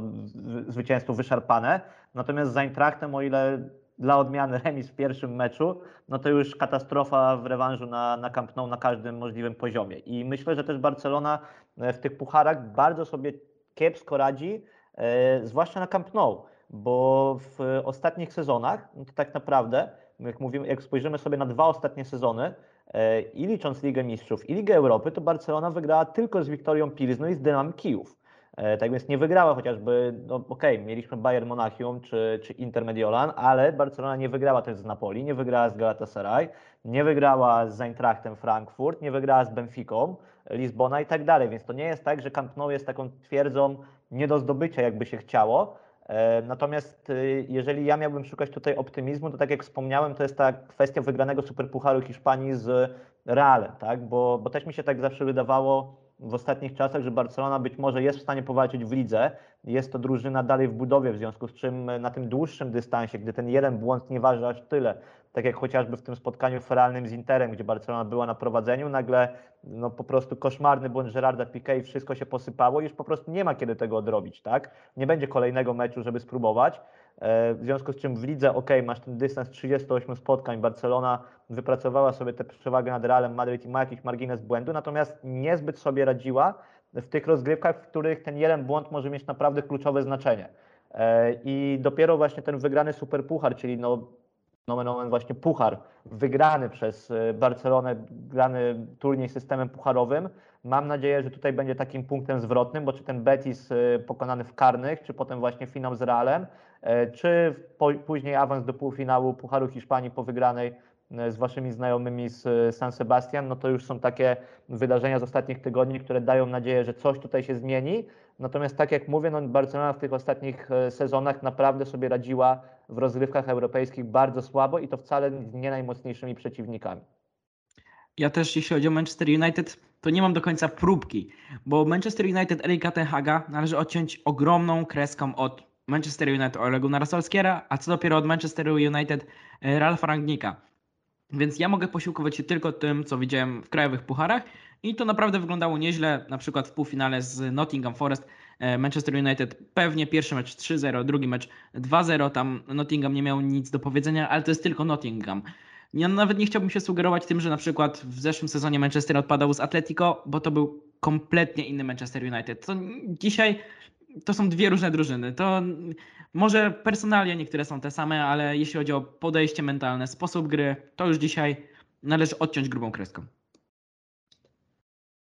zwycięstwo wyszarpane. Natomiast z Eintrachtem, o ile dla odmiany *laughs* remis w pierwszym meczu, no to już katastrofa w rewanżu na, na Camp Nou na każdym możliwym poziomie. I myślę, że też Barcelona e, w tych pucharach bardzo sobie kiepsko radzi, e, zwłaszcza na Camp Nou, bo w ostatnich sezonach, no to tak naprawdę, jak, mówimy, jak spojrzymy sobie na dwa ostatnie sezony, e, i licząc Ligę Mistrzów i Ligę Europy, to Barcelona wygrała tylko z Wiktorią Pilzno i z Dynam Kijów. E, Tak więc nie wygrała chociażby, no okej, mieliśmy Bayern Monachium czy, czy Inter Mediolan, ale Barcelona nie wygrała też z Napoli, nie wygrała z Galatasaray, nie wygrała z Eintrachtem Frankfurt, nie wygrała z Benficą, Lizbona i tak dalej. Więc to nie jest tak, że Camp Nou jest taką twierdzą nie do zdobycia, jakby się chciało. E, Natomiast y, jeżeli ja miałbym szukać tutaj optymizmu, to tak jak wspomniałem, to jest ta kwestia wygranego Superpucharu Hiszpanii z Realem, tak? bo, bo też mi się tak zawsze wydawało, w ostatnich czasach, że Barcelona być może jest w stanie powalczyć w lidze. Jest to drużyna dalej w budowie, w związku z czym na tym dłuższym dystansie, gdy ten jeden błąd nie waży aż tyle, tak jak chociażby w tym spotkaniu feralnym z Interem, gdzie Barcelona była na prowadzeniu, nagle no, po prostu koszmarny błąd Gerarda Piqué i wszystko się posypało już po prostu nie ma kiedy tego odrobić, tak? Nie będzie kolejnego meczu, żeby spróbować. E, w związku z czym w lidze, ok, masz ten dystans 38 spotkań, Barcelona wypracowała sobie tę przewagę nad Realem Madryt i ma jakiś margines błędu, natomiast niezbyt sobie radziła w tych rozgrywkach, w których ten jeden błąd może mieć naprawdę kluczowe znaczenie. E, I dopiero właśnie ten wygrany superpuchar, czyli no, nomen omen właśnie puchar, wygrany przez e, Barcelonę, grany turniej systemem pucharowym, Mam nadzieję, że tutaj będzie takim punktem zwrotnym, bo czy ten Betis pokonany w karnych, czy potem właśnie finał z Realem, czy po, później awans do półfinału Pucharu Hiszpanii po wygranej z waszymi znajomymi z San Sebastian, no to już są takie wydarzenia z ostatnich tygodni, które dają nadzieję, że coś tutaj się zmieni. Natomiast tak jak mówię, no Barcelona w tych ostatnich sezonach naprawdę sobie radziła w rozgrywkach europejskich bardzo słabo i to wcale nie najmocniejszymi przeciwnikami. Ja też, jeśli chodzi o Manchester United, to nie mam do końca próbki, bo Manchester United Erika Ten Haga należy odciąć ogromną kreską od Manchester United Ole Gunnara Solskiera, a co dopiero od Manchester United e, Ralfa Rangnika. Więc ja mogę posiłkować się tylko tym, co widziałem w krajowych pucharach i to naprawdę wyglądało nieźle. Na przykład w półfinale z Nottingham Forest e, Manchester United pewnie pierwszy mecz 3-0, drugi mecz 2-0. Tam Nottingham nie miał nic do powiedzenia, ale to jest tylko Nottingham. Ja nawet nie chciałbym się sugerować tym, że na przykład w zeszłym sezonie Manchester odpadał z Atletico, bo to był kompletnie inny Manchester United. To dzisiaj to są dwie różne drużyny. To może personalia niektóre są te same, ale jeśli chodzi o podejście mentalne, sposób gry, to już dzisiaj należy odciąć grubą kreską.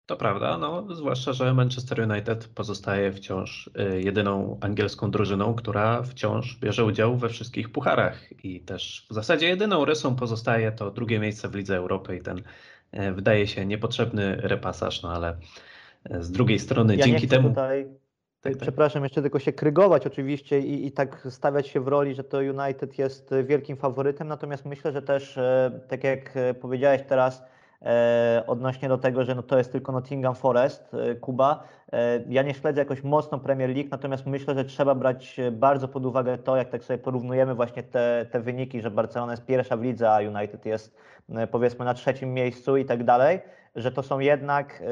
To prawda, no, zwłaszcza, że Manchester United pozostaje wciąż y, jedyną angielską drużyną, która wciąż bierze udział we wszystkich pucharach i też w zasadzie jedyną rysą pozostaje to drugie miejsce w Lidze Europy i ten y, wydaje się niepotrzebny repasaż, no ale y, z drugiej strony ja dzięki temu... Tutaj tak, tak. Przepraszam, jeszcze tylko się krygować oczywiście i, i tak stawiać się w roli, że to United jest wielkim faworytem, natomiast myślę, że też, tak jak powiedziałeś teraz, odnośnie do tego, że no to jest tylko Nottingham Forest, e, Kuba. E, ja nie śledzę jakoś mocno Premier League, natomiast myślę, że trzeba brać bardzo pod uwagę to, jak tak sobie porównujemy właśnie te, te wyniki, że Barcelona jest pierwsza w lidze, a United jest powiedzmy na trzecim miejscu i tak dalej, że to są jednak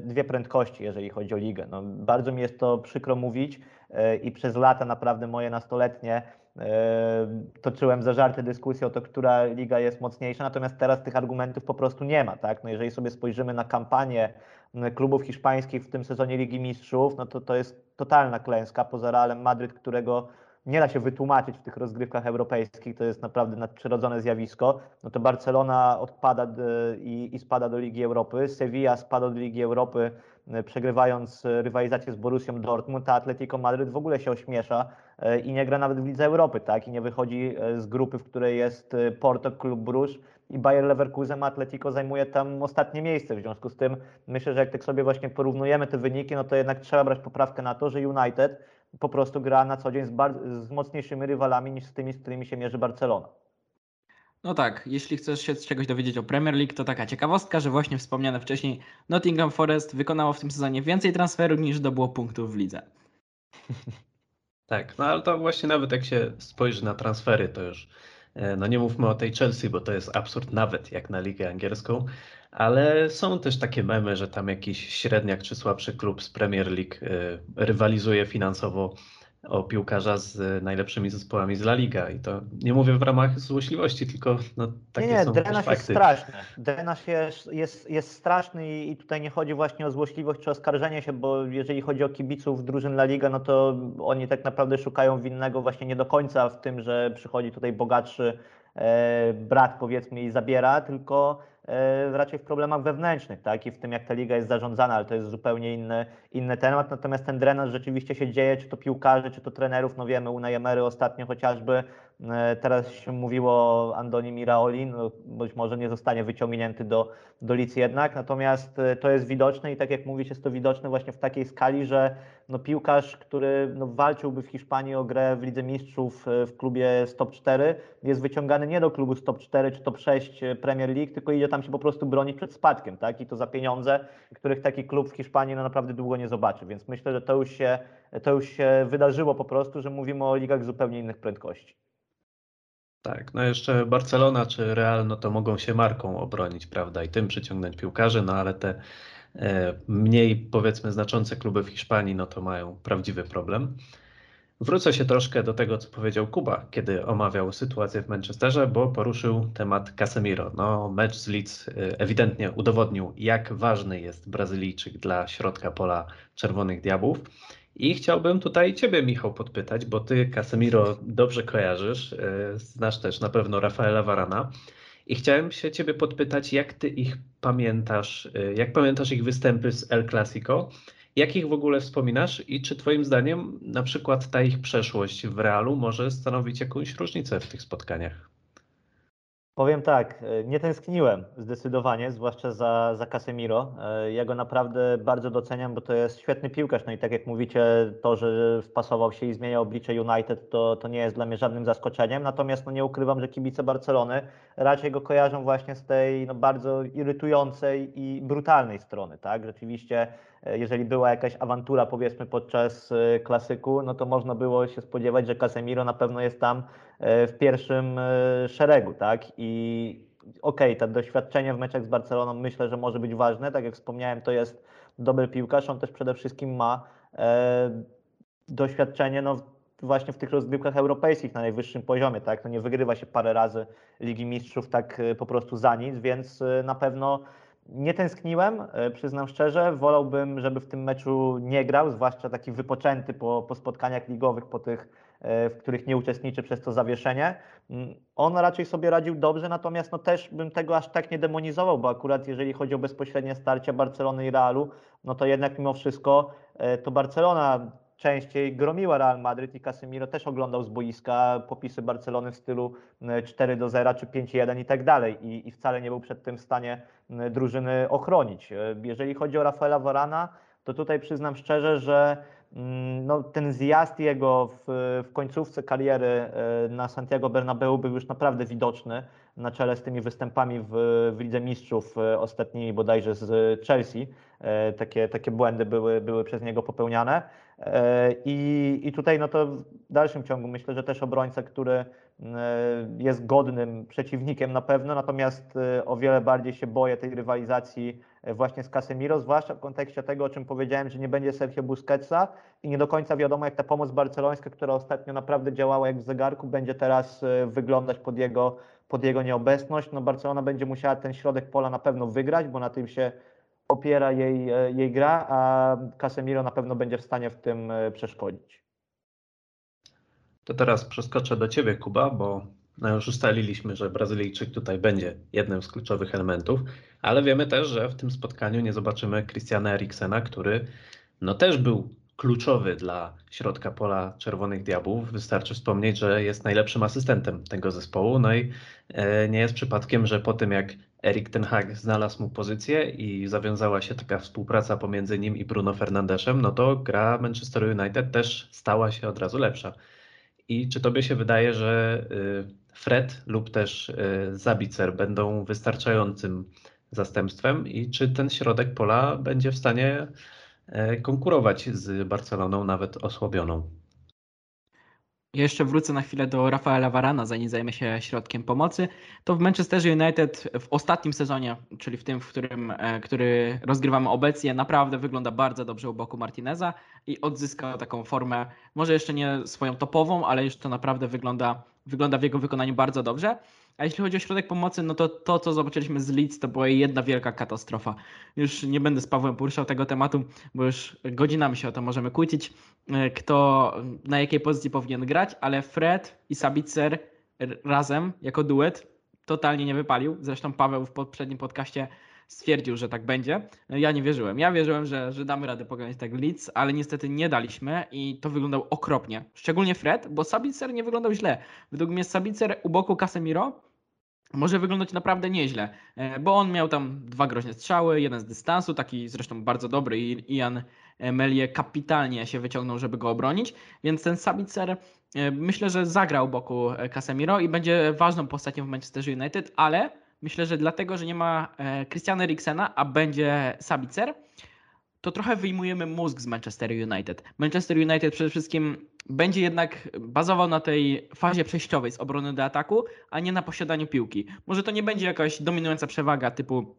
dwie prędkości, jeżeli chodzi o ligę. No, bardzo mi jest to przykro mówić i przez lata naprawdę moje nastoletnie toczyłem za żarty dyskusję o to, która liga jest mocniejsza, natomiast teraz tych argumentów po prostu nie ma. Tak? No jeżeli sobie spojrzymy na kampanię klubów hiszpańskich w tym sezonie Ligi Mistrzów, no to to jest totalna klęska poza Realem Madryt, którego nie da się wytłumaczyć w tych rozgrywkach europejskich, to jest naprawdę nadprzyrodzone zjawisko. No to Barcelona odpada i, i spada do Ligi Europy, Sevilla spada do Ligi Europy, przegrywając rywalizację z Borussią Dortmund, a Atletico Madryt w ogóle się ośmiesza E, i nie gra nawet w Lidze Europy, tak? I nie wychodzi e, z grupy, w której jest e, Porto, Klub Bruges i Bayer Leverkusen, Atletico zajmuje tam ostatnie miejsce. W związku z tym myślę, że jak tak sobie właśnie porównujemy te wyniki, no to jednak trzeba brać poprawkę na to, że United po prostu gra na co dzień z, z mocniejszymi rywalami niż z tymi, z którymi się mierzy Barcelona. No tak, jeśli chcesz się czegoś dowiedzieć o Premier League, to taka ciekawostka, że właśnie wspomniane wcześniej Nottingham Forest wykonało w tym sezonie więcej transferów niż zdobyło punktów w lidze. *laughs* Tak, no ale to właśnie nawet jak się spojrzy na transfery, to już e, no nie mówmy o tej Chelsea, bo to jest absurd nawet jak na ligę angielską, ale są też takie memy, że tam jakiś średniak czy słabszy klub z Premier League e, rywalizuje finansowo o piłkarza z najlepszymi zespołami z La Liga i to nie mówię w ramach złośliwości, tylko no, takie nie, nie, są drenaż fakty. jest straszny. Drenaż jest, jest, jest straszny i tutaj nie chodzi właśnie o złośliwość czy oskarżenie się, bo jeżeli chodzi o kibiców drużyn La Liga, no to oni tak naprawdę szukają winnego właśnie nie do końca w tym, że przychodzi tutaj bogatszy e, brat powiedzmy i zabiera, tylko raczej w problemach wewnętrznych, tak? I w tym, jak ta liga jest zarządzana, ale to jest zupełnie inny, inny temat. Natomiast ten drenaż rzeczywiście się dzieje, czy to piłkarzy, czy to trenerów. No wiemy, Unai Emery ostatnio chociażby teraz się mówiło o Andoni Miraoli, no być może nie zostanie wyciągnięty do, do Lidz jednak, natomiast e, to jest widoczne i tak jak mówisz, jest to widoczne właśnie w takiej skali, że no piłkarz, który no walczyłby w Hiszpanii o grę w Lidze Mistrzów e, w klubie z top 4, jest wyciągany nie do klubu z top 4 czy top 6 Premier League, tylko idzie tam się po prostu bronić przed spadkiem, tak? I to za pieniądze, których taki klub w Hiszpanii no naprawdę długo nie zobaczy, więc myślę, że to już się, to już się wydarzyło po prostu, że mówimy o ligach zupełnie innych prędkości. Tak, no jeszcze Barcelona czy Real, no to mogą się marką obronić, prawda, i tym przyciągnąć piłkarzy, no ale te e, mniej powiedzmy znaczące kluby w Hiszpanii, no to mają prawdziwy problem. Wrócę się troszkę do tego, co powiedział Kuba, kiedy omawiał sytuację w Manchesterze, bo poruszył temat Casemiro. No, mecz z Leeds e, ewidentnie udowodnił, jak ważny jest Brazylijczyk dla środka pola Czerwonych Diabłów. I chciałbym tutaj Ciebie, Michał, podpytać, bo Ty Casemiro dobrze kojarzysz, e, znasz też na pewno Rafaela Varana. I chciałem się Ciebie podpytać, jak Ty ich pamiętasz, e, jak pamiętasz ich występy z El Clasico, jak ich w ogóle wspominasz i czy Twoim zdaniem na przykład ta ich przeszłość w Realu może stanowić jakąś różnicę w tych spotkaniach? Powiem tak, e, nie tęskniłem zdecydowanie, zwłaszcza za, za Casemiro. E, ja go naprawdę bardzo doceniam, bo to jest świetny piłkarz. No i tak jak mówicie, to, że wpasował się i zmieniał oblicze United, to, to nie jest dla mnie żadnym zaskoczeniem. Natomiast no nie ukrywam, że kibice Barcelony raczej go kojarzą właśnie z tej no, bardzo irytującej i brutalnej strony. Tak? Rzeczywiście, jeżeli była jakaś awantura, powiedzmy, podczas klasyku, no to można było się spodziewać, że Casemiro na pewno jest tam E, w pierwszym e, szeregu, tak? I okej, okay, to doświadczenie w meczach z Barceloną myślę, że może być ważne. Tak jak wspomniałem, to jest dobry piłkarz. On też przede wszystkim ma e, doświadczenie no, właśnie w tych rozgrywkach europejskich na najwyższym poziomie, tak? To nie wygrywa się parę razy Ligi Mistrzów tak po prostu za nic, więc na pewno nie tęskniłem, przyznam szczerze. Wolałbym, żeby w tym meczu nie grał, zwłaszcza taki wypoczęty po, po spotkaniach ligowych, po tych E, w których nie uczestniczy przez to zawieszenie. Mm, on raczej sobie radził dobrze, natomiast no też bym tego aż tak nie demonizował, bo akurat jeżeli chodzi o bezpośrednie starcia Barcelony i Realu, no to jednak mimo wszystko e, to Barcelona częściej gromiła Real Madryt i Casemiro też oglądał z boiska popisy Barcelony w stylu 4 do 0 czy 5-1 i tak dalej I, i wcale nie był przed tym w stanie drużyny ochronić. E, jeżeli chodzi o Rafaela Varana, to tutaj przyznam szczerze, że Mm, no, ten zjazd jego w, w końcówce kariery e, na Santiago Bernabeu był już naprawdę widoczny na czele z tymi występami w, w Lidze Mistrzów e, ostatnimi bodajże z Chelsea. E, takie, takie błędy były, były przez niego popełniane. I, I tutaj no to w dalszym ciągu myślę, że też obrońca, który jest godnym przeciwnikiem na pewno, natomiast o wiele bardziej się boję tej rywalizacji E, właśnie z Casemiro, zwłaszcza w kontekście tego, o czym powiedziałem, że nie będzie Sergio Busquetsa i nie do końca wiadomo, jak ta pomoc barcelońska, która ostatnio naprawdę działała jak w zegarku, będzie teraz e, wyglądać pod jego, pod jego nieobecność. No Barcelona będzie musiała ten środek pola na pewno wygrać, bo na tym się opiera jej, e, jej gra, a Casemiro na pewno będzie w stanie w tym przeszkodzić. To teraz przeskoczę do Ciebie, Kuba, bo no już ustaliliśmy, że Brazylijczyk tutaj będzie jednym z kluczowych elementów, ale wiemy też, że w tym spotkaniu nie zobaczymy Christiana Eriksena, który no też był kluczowy dla środka pola Czerwonych Diabłów. Wystarczy wspomnieć, że jest najlepszym asystentem tego zespołu. No i e, nie jest przypadkiem, że po tym jak Erik Ten Hag znalazł mu pozycję i zawiązała się taka współpraca pomiędzy nim i Bruno Fernandeszem, no to gra Manchester United też stała się od razu lepsza. I czy tobie się wydaje, że y, Fred lub też e, Zabicer będą wystarczającym zastępstwem i czy ten środek pola będzie w stanie e, konkurować z Barceloną, nawet osłabioną? Jeszcze wrócę na chwilę do Rafaela Varana, zanim zajmę się środkiem pomocy. To w Manchesterze United w ostatnim sezonie, czyli w tym, w którym, e, który rozgrywamy obecnie, naprawdę wygląda bardzo dobrze u boku Martineza i odzyskał taką formę, może jeszcze nie swoją topową, ale już to naprawdę wygląda wygląda w jego wykonaniu bardzo dobrze. A jeśli chodzi o środek pomocy, no to to, co zobaczyliśmy z Leeds, to była jedna wielka katastrofa. Już nie będę z Pawłem poruszał tego tematu, bo już godzinami się o to możemy kłócić, e, kto na jakiej pozycji powinien grać, ale Fred i Sabitzer razem, jako duet, totalnie nie wypalił. Zresztą Paweł w poprzednim podcaście stwierdził, że tak będzie. Ja nie wierzyłem. Ja wierzyłem, że, że damy radę pokonać tak Leeds, ale niestety nie daliśmy i to wyglądał okropnie. Szczególnie Fred, bo Sabitzer nie wyglądał źle. Według mnie Sabitzer u boku Casemiro może wyglądać naprawdę nieźle, e, bo on miał tam dwa groźne strzały, jeden z dystansu, taki zresztą bardzo dobry i Ian Melie kapitalnie się wyciągnął, żeby go obronić, więc ten Sabitzer e, myślę, że zagrał boku e, Casemiro i będzie ważną postacią w Manchester United, ale myślę, że dlatego, że nie ma Christiana Eriksena, a będzie Sabitzer, to trochę wyjmujemy mózg z Manchester United. Manchester United przede wszystkim będzie jednak bazował na tej fazie przejściowej z obrony do ataku, a nie na posiadaniu piłki. Może to nie będzie jakaś dominująca przewaga typu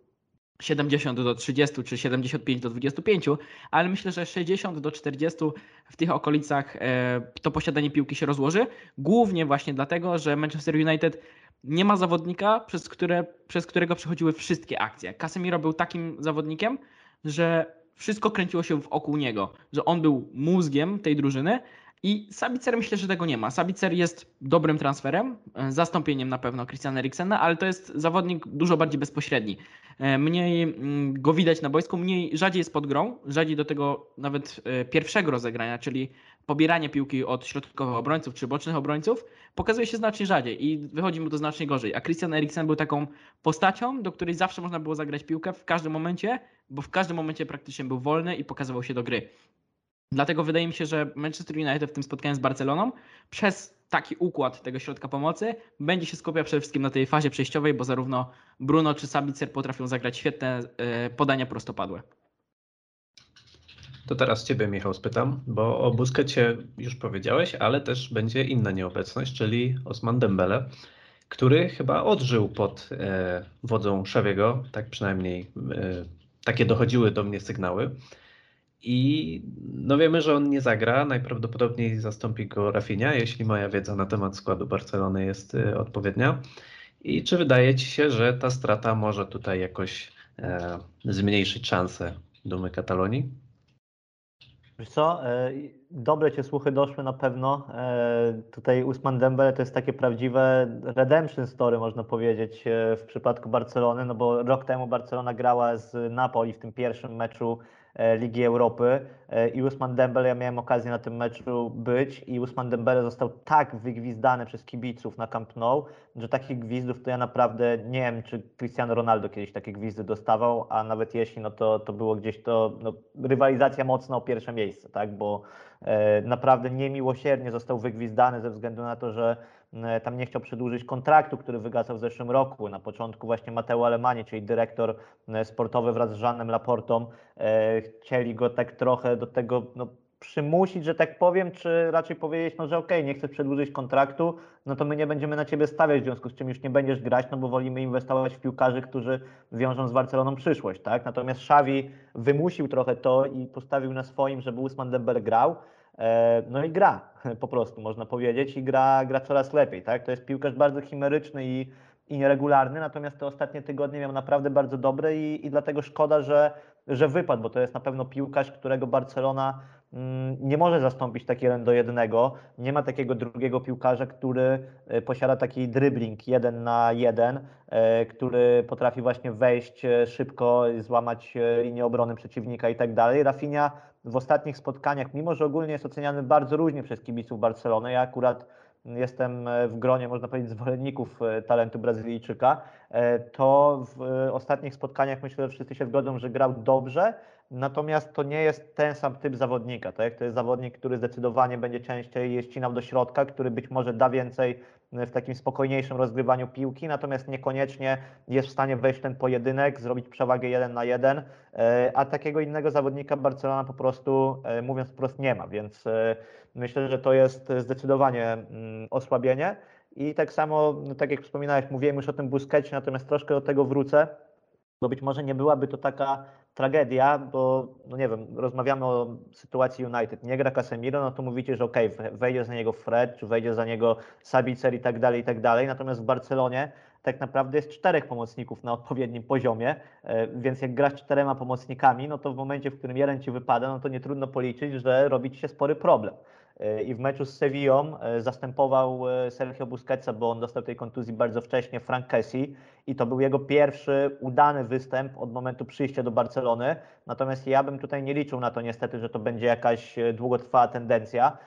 70 do 30 czy 75 do 25, ale myślę, że 60 do 40 w tych okolicach e, to posiadanie piłki się rozłoży. Głównie właśnie dlatego, że Manchester United nie ma zawodnika, przez, które, przez którego przechodziły wszystkie akcje. Casemiro był takim zawodnikiem, że wszystko kręciło się wokół niego, że on był mózgiem tej drużyny i Sabicer myślę, że tego nie ma. Sabicer jest dobrym transferem, e, zastąpieniem na pewno Christiana Eriksena, ale to jest zawodnik dużo bardziej bezpośredni. E, Mniej mm, go widać na boisku, mniej rzadziej jest pod grą, rzadziej do tego nawet e, pierwszego rozegrania, czyli pobieranie piłki od środkowych obrońców czy bocznych obrońców, pokazuje się znacznie rzadziej i wychodzi mu to znacznie gorzej. A Christian Eriksen był taką postacią, do której zawsze można było zagrać piłkę w każdym momencie, bo w każdym momencie praktycznie był wolny i pokazywał się do gry. Dlatego wydaje mi się, że Manchester United w tym spotkaniu z Barceloną przez taki układ tego środka pomocy będzie się skupiał przede wszystkim na tej fazie przejściowej, bo zarówno Bruno czy Sabitzer potrafią zagrać świetne e, podania prostopadłe. To teraz Ciebie, Michał, spytam, bo o Busquecie już powiedziałeś, ale też będzie inna nieobecność, czyli Osman Dembele, który chyba odżył pod e, wodzą Szawiego, tak przynajmniej e, takie dochodziły do mnie sygnały. I no wiemy, że on nie zagra, najprawdopodobniej zastąpi go Rafinha, jeśli moja wiedza na temat składu Barcelony jest e, odpowiednia. I czy wydaje Ci się, że ta strata może tutaj jakoś e, zmniejszyć szanse Dumy Katalonii? Wiesz co, e, dobre Cię słuchy doszły na pewno. E, Tutaj Usman Dembele to jest takie prawdziwe redemption story, można powiedzieć, e, w przypadku Barcelony, no bo rok temu Barcelona grała z Napoli w tym pierwszym meczu Ligi Europy e, i Usman Dembele, ja miałem okazję na tym meczu być i Usman Dembele został tak wygwizdany przez kibiców na Camp Nou, że takich gwizdów to ja naprawdę nie wiem, czy Cristiano Ronaldo kiedyś takie gwizdy dostawał, a nawet jeśli, no to, to było gdzieś to no, rywalizacja mocna o pierwsze miejsce, tak, bo e, naprawdę niemiłosiernie został wygwizdany ze względu na to, że e, tam nie chciał przedłużyć kontraktu, który wygasał w zeszłym roku. Na początku właśnie Mateo Alemani, czyli dyrektor e, sportowy wraz z Jeanem Laportą, e, chcieli go tak trochę do tego no, przymusić, że tak powiem, czy raczej powiedzieć, no że okej, nie chcesz przedłużyć kontraktu, no to my nie będziemy na ciebie stawiać, w związku z czym już nie będziesz grać, no bo wolimy inwestować w piłkarzy, którzy wiążą z Barceloną przyszłość, tak? Natomiast Xavi wymusił trochę to i postawił na swoim, żeby Usman Dembele grał. E, No i gra, *laughs* po prostu można powiedzieć, i gra, gra coraz lepiej, tak? To jest piłkarz bardzo chimeryczny i, i nieregularny, natomiast te ostatnie tygodnie miał naprawdę bardzo dobre i, i dlatego szkoda, że, że wypadł, bo to jest na pewno piłkarz, którego Barcelona mm, nie może zastąpić tak jeden do jednego. Nie ma takiego drugiego piłkarza, który e, posiada taki dribbling jeden na jeden, e, który potrafi właśnie wejść szybko, złamać linię obrony przeciwnika i tak dalej. Rafinha w ostatnich spotkaniach, mimo że ogólnie jest oceniany bardzo różnie przez kibiców Barcelony, ja akurat jestem e, w gronie, można powiedzieć, zwolenników e, talentu Brazylijczyka, e, to w ostatnich spotkaniach myślę, że wszyscy się zgodzą, że grał dobrze, natomiast to nie jest ten sam typ zawodnika, tak? To jest zawodnik, który zdecydowanie będzie częściej ścinał do środka, który być może da więcej w takim spokojniejszym rozgrywaniu piłki, natomiast niekoniecznie jest w stanie wejść w ten pojedynek, zrobić przewagę jeden na jeden, e, a takiego innego zawodnika Barcelona po prostu, e, mówiąc wprost, nie ma, więc myślę, że to jest zdecydowanie mm, osłabienie. I tak samo, no tak jak wspominałeś, mówiłem już o tym Busquecie, natomiast troszkę do tego wrócę, bo być może nie byłaby to taka tragedia, bo no nie wiem, rozmawiamy o sytuacji United. Nie gra Casemiro, no to mówicie, że okej, okay, wejdzie za niego Fred, czy wejdzie za niego Sabicer i tak dalej, i tak dalej. Natomiast w Barcelonie tak naprawdę jest czterech pomocników na odpowiednim poziomie, e, więc jak grasz czterema pomocnikami, no to w momencie, w którym jeden ci wypada, no to nie trudno policzyć, że robi ci się spory problem. E, I w meczu z Sevillą e, zastępował Sergio Busquetsa, bo on dostał tej kontuzji bardzo wcześnie, Frank Kessie i to był jego pierwszy udany występ od momentu przyjścia do Barcelony. Natomiast ja bym tutaj nie liczył na to niestety, że to będzie jakaś długotrwała tendencja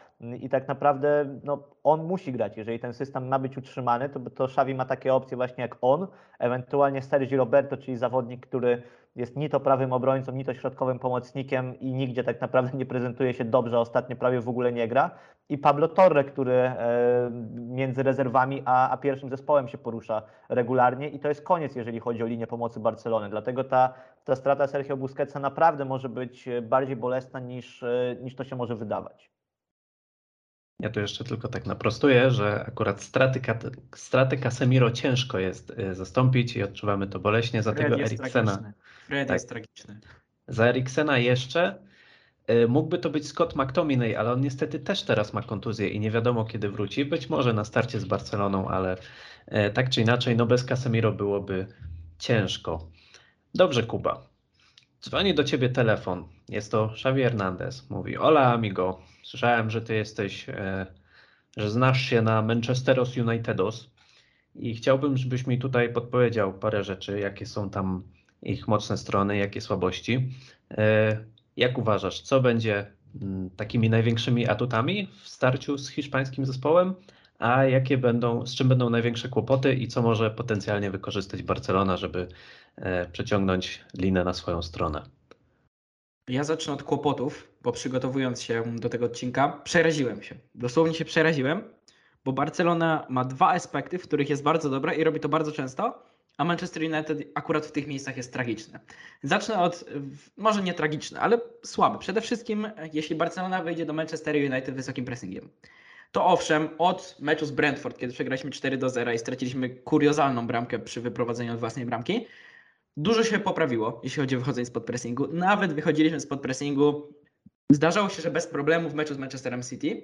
i tak naprawdę no, on musi grać. Jeżeli ten system ma być utrzymany, to, to Xavi ma takie opcje właśnie jak on, ewentualnie Sergi Roberto, czyli zawodnik, który jest ni to prawym obrońcą, ni to środkowym pomocnikiem i nigdzie tak naprawdę nie prezentuje się dobrze, ostatnio prawie w ogóle nie gra. I Pablo Torre, który e, między rezerwami a, a pierwszym zespołem się porusza regularnie i to jest koniec, jeżeli chodzi o linię pomocy Barcelony. Dlatego ta, ta strata Sergio Busquetsa naprawdę może być bardziej bolesna niż, e, niż to się może wydawać. Ja tu jeszcze tylko tak naprostuję, że akurat straty, straty Casemiro ciężko jest y, zastąpić i odczuwamy to boleśnie za Fred tego Eriksena. tragiczny. Fred Tak. jest tragiczny. Za Eriksena jeszcze y, mógłby to być Scott McTominay, ale on niestety też teraz ma kontuzję i nie wiadomo kiedy wróci. Być może na starcie z Barceloną, ale y, tak czy inaczej, no bez Casemiro byłoby ciężko. Dobrze, Kuba. Dzwoni do ciebie telefon. Jest to Xavi Hernandez. Mówi: Hola, amigo. Słyszałem, że ty jesteś, e, że znasz się na Manchesteros Unitedos i chciałbym, żebyś mi tutaj podpowiedział parę rzeczy, jakie są tam ich mocne strony, jakie słabości. E, jak uważasz, co będzie mm, takimi największymi atutami w starciu z hiszpańskim zespołem, a jakie będą, z czym będą największe kłopoty i co może potencjalnie wykorzystać Barcelona, żeby e, przeciągnąć linę na swoją stronę? Ja zacznę od kłopotów, bo przygotowując się do tego odcinka, przeraziłem się. Dosłownie się przeraziłem, bo Barcelona ma dwa aspekty, w których jest bardzo dobra i robi to bardzo często, a Manchester United akurat w tych miejscach jest tragiczne. Zacznę od, może nie tragiczne, ale słabe. Przede wszystkim, jeśli Barcelona wejdzie do Manchester United wysokim pressingiem. To owszem, od meczu z Brentford, kiedy przegraliśmy 4 do 0 i straciliśmy kuriozalną bramkę przy wyprowadzeniu od własnej bramki, Dużo się poprawiło, jeśli chodzi o wychodzenie spod pressingu. Nawet wychodziliśmy spod pressingu. Zdarzało się, że bez problemu w meczu z Manchesterem City,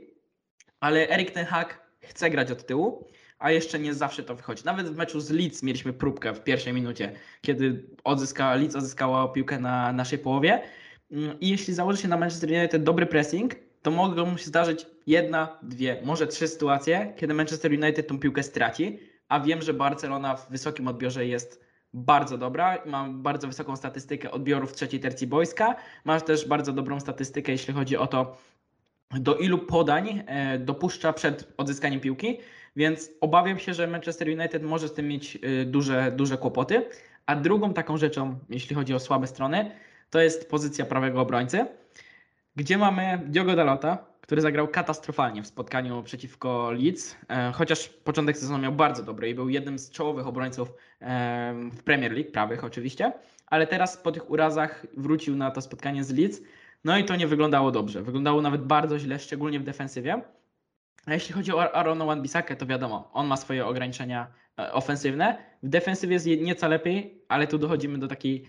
ale Erik Ten Hag chce grać od tyłu, a jeszcze nie zawsze to wychodzi. Nawet w meczu z Leeds mieliśmy próbkę w pierwszej minucie, kiedy odzyskała, Leeds odzyskała piłkę na naszej połowie. I jeśli założy się na Manchester United dobry pressing, to mogą się zdarzyć jedna, dwie, może trzy sytuacje, kiedy Manchester United tą piłkę straci, a wiem, że Barcelona w wysokim odbiorze jest bardzo dobra, ma bardzo wysoką statystykę odbiorów trzeciej tercji boiska, ma też bardzo dobrą statystykę, jeśli chodzi o to, do ilu podań e, dopuszcza przed odzyskaniem piłki, więc obawiam się, że Manchester United może z tym mieć e, duże, duże kłopoty. A drugą taką rzeczą, jeśli chodzi o słabe strony, to jest pozycja prawego obrońcy, gdzie mamy Diogo Dalota, który zagrał katastrofalnie w spotkaniu przeciwko Leeds, e, chociaż początek sezonu miał bardzo dobry i był jednym z czołowych obrońców e, w Premier League, prawych oczywiście, ale teraz po tych urazach wrócił na to spotkanie z Leeds, no i to nie wyglądało dobrze. Wyglądało nawet bardzo źle, szczególnie w defensywie. A jeśli chodzi o Arona Wan-Bissakę, to wiadomo, on ma swoje ograniczenia e, ofensywne. W defensywie jest nieco lepiej, ale tu dochodzimy do takiej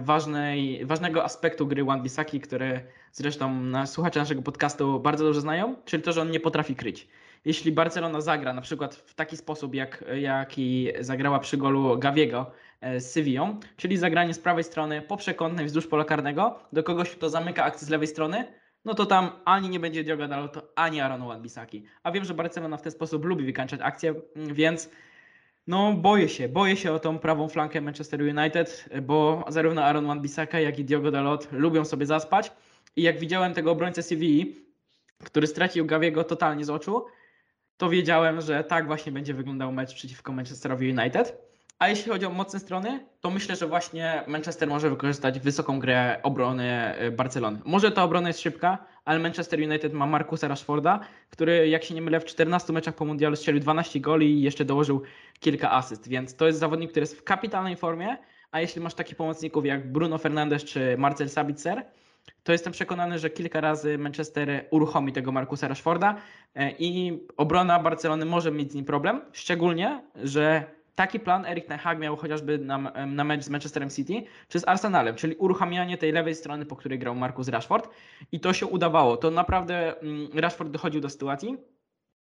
ważnej, ważnego aspektu gry One Bisaki, który zresztą słuchacze naszego podcastu bardzo dobrze znają, czyli to, że on nie potrafi kryć. Jeśli Barcelona zagra na przykład w taki sposób, jak, jaki zagrała przy golu Gaviego e, z Sevillą, czyli zagranie z prawej strony poprzekątnej wzdłuż pola karnego do kogoś, kto zamyka akcję z lewej strony, no to tam ani nie będzie Diogo Dalot, ani Aaron Wan-Bissaki. A wiem, że Barcelona w ten sposób lubi wykańczać akcję, więc no, boję się, boję się o tą prawą flankę Manchester United, bo zarówno Aaron Wan-Bissaka, jak i Diogo Dalot lubią sobie zaspać i jak widziałem tego obrońcę CVI, który stracił Gawiego totalnie z oczu, to wiedziałem, że tak właśnie będzie wyglądał mecz przeciwko Manchesterowi United. A jeśli chodzi o mocne strony, to myślę, że właśnie Manchester może wykorzystać wysoką grę obrony y, Barcelony. Może ta obrona jest szybka, ale Manchester United ma Markusa Rashforda, który jak się nie mylę w 14 meczach po mundialu strzelił 12 goli i jeszcze dołożył kilka asyst, więc to jest zawodnik, który jest w kapitalnej formie, a jeśli masz takich pomocników jak Bruno Fernandes czy Marcel Sabitzer, to jestem przekonany, że kilka razy Manchester uruchomi tego Markusa Rashforda e, i obrona Barcelony może mieć z nim problem, szczególnie, że taki plan Erik Ten Hag miał chociażby na, na mecz z Manchesterem City czy z Arsenalem, czyli uruchamianie tej lewej strony, po której grał Marcus Rashford i to się udawało. To naprawdę mm, Rashford dochodził do sytuacji,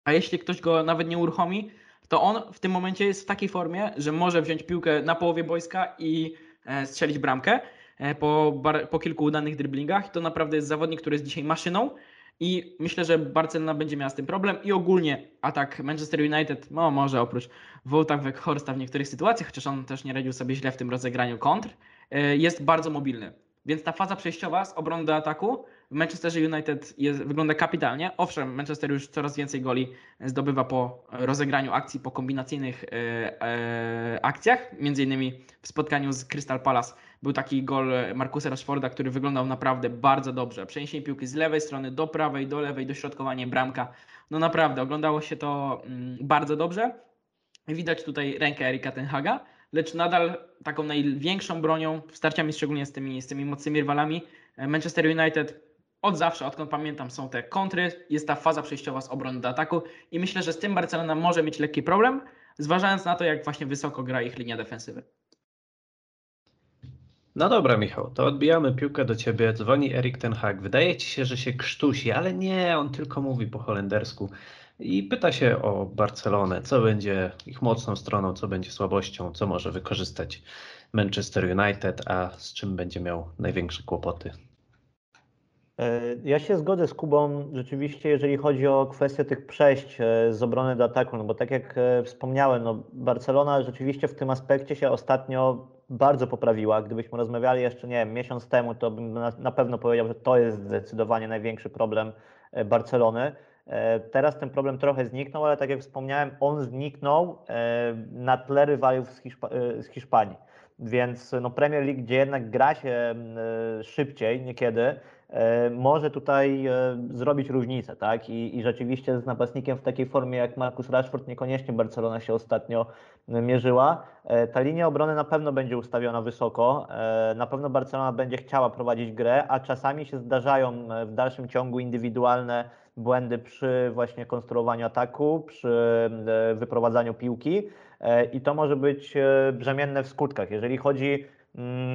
a jeśli ktoś go nawet nie uruchomi, to on w tym momencie jest w takiej formie, że może wziąć piłkę na połowie boiska i e, strzelić bramkę e, po, po kilku udanych dribblingach. To naprawdę jest zawodnik, który jest dzisiaj maszyną i myślę, że Barcelona będzie miała z tym problem i ogólnie atak Manchester United, no może oprócz Wołta Weghorsta w niektórych sytuacjach, chociaż on też nie radził sobie źle w tym rozegraniu kontr, e, jest bardzo mobilny. Więc ta faza przejściowa z obrony do ataku w Manchesterze United jest, wygląda kapitalnie. Owszem, Manchester już coraz więcej goli zdobywa po rozegraniu akcji, po kombinacyjnych e, e, akcjach. Między innymi w spotkaniu z Crystal Palace był taki gol Markusa Rashforda, który wyglądał naprawdę bardzo dobrze. Przeniesienie piłki z lewej strony do prawej, do lewej, dośrodkowanie bramka. No naprawdę, oglądało się to mm, bardzo dobrze. Widać tutaj rękę Erika Tenhaga, lecz nadal taką największą bronią, starciami szczególnie z tymi, z tymi mocnymi rywalami, Manchester United od zawsze, odkąd pamiętam, są te kontry, jest ta faza przejściowa z obrony do ataku i myślę, że z tym Barcelona może mieć lekki problem, zważając na to, jak właśnie wysoko gra ich linia defensywy. No dobra, Michał, to odbijamy piłkę do ciebie. Dzwoni Erik Ten Hag. Wydaje ci się, że się krztusi, ale nie, on tylko mówi po holendersku i pyta się o Barcelonę, co będzie ich mocną stroną, co będzie słabością, co może wykorzystać Manchester United, a z czym będzie miał największe kłopoty. E, ja się zgodzę z Kubą rzeczywiście, jeżeli chodzi o kwestię tych przejść e, z obrony do ataku, no bo tak jak e, wspomniałem, no Barcelona rzeczywiście w tym aspekcie się ostatnio bardzo poprawiła. Gdybyśmy rozmawiali jeszcze, nie wiem, miesiąc temu, to bym na, pewno powiedział, że to jest zdecydowanie największy problem Barcelony. Teraz ten problem trochę zniknął, ale tak jak wspomniałem, on zniknął na tle rywalów z, Hiszpa z Hiszpanii. Więc no Premier League, gdzie jednak gra się szybciej niekiedy, może tutaj e, zrobić różnicę, tak? I, I rzeczywiście z napastnikiem w takiej formie jak Marcus Rashford niekoniecznie Barcelona się ostatnio e, mierzyła. Ta linia obrony na pewno będzie ustawiona wysoko. Na pewno Barcelona będzie chciała prowadzić grę, a czasami się zdarzają w dalszym ciągu indywidualne błędy przy właśnie konstruowaniu ataku, przy wyprowadzaniu piłki i to może być brzemienne w skutkach. Jeżeli chodzi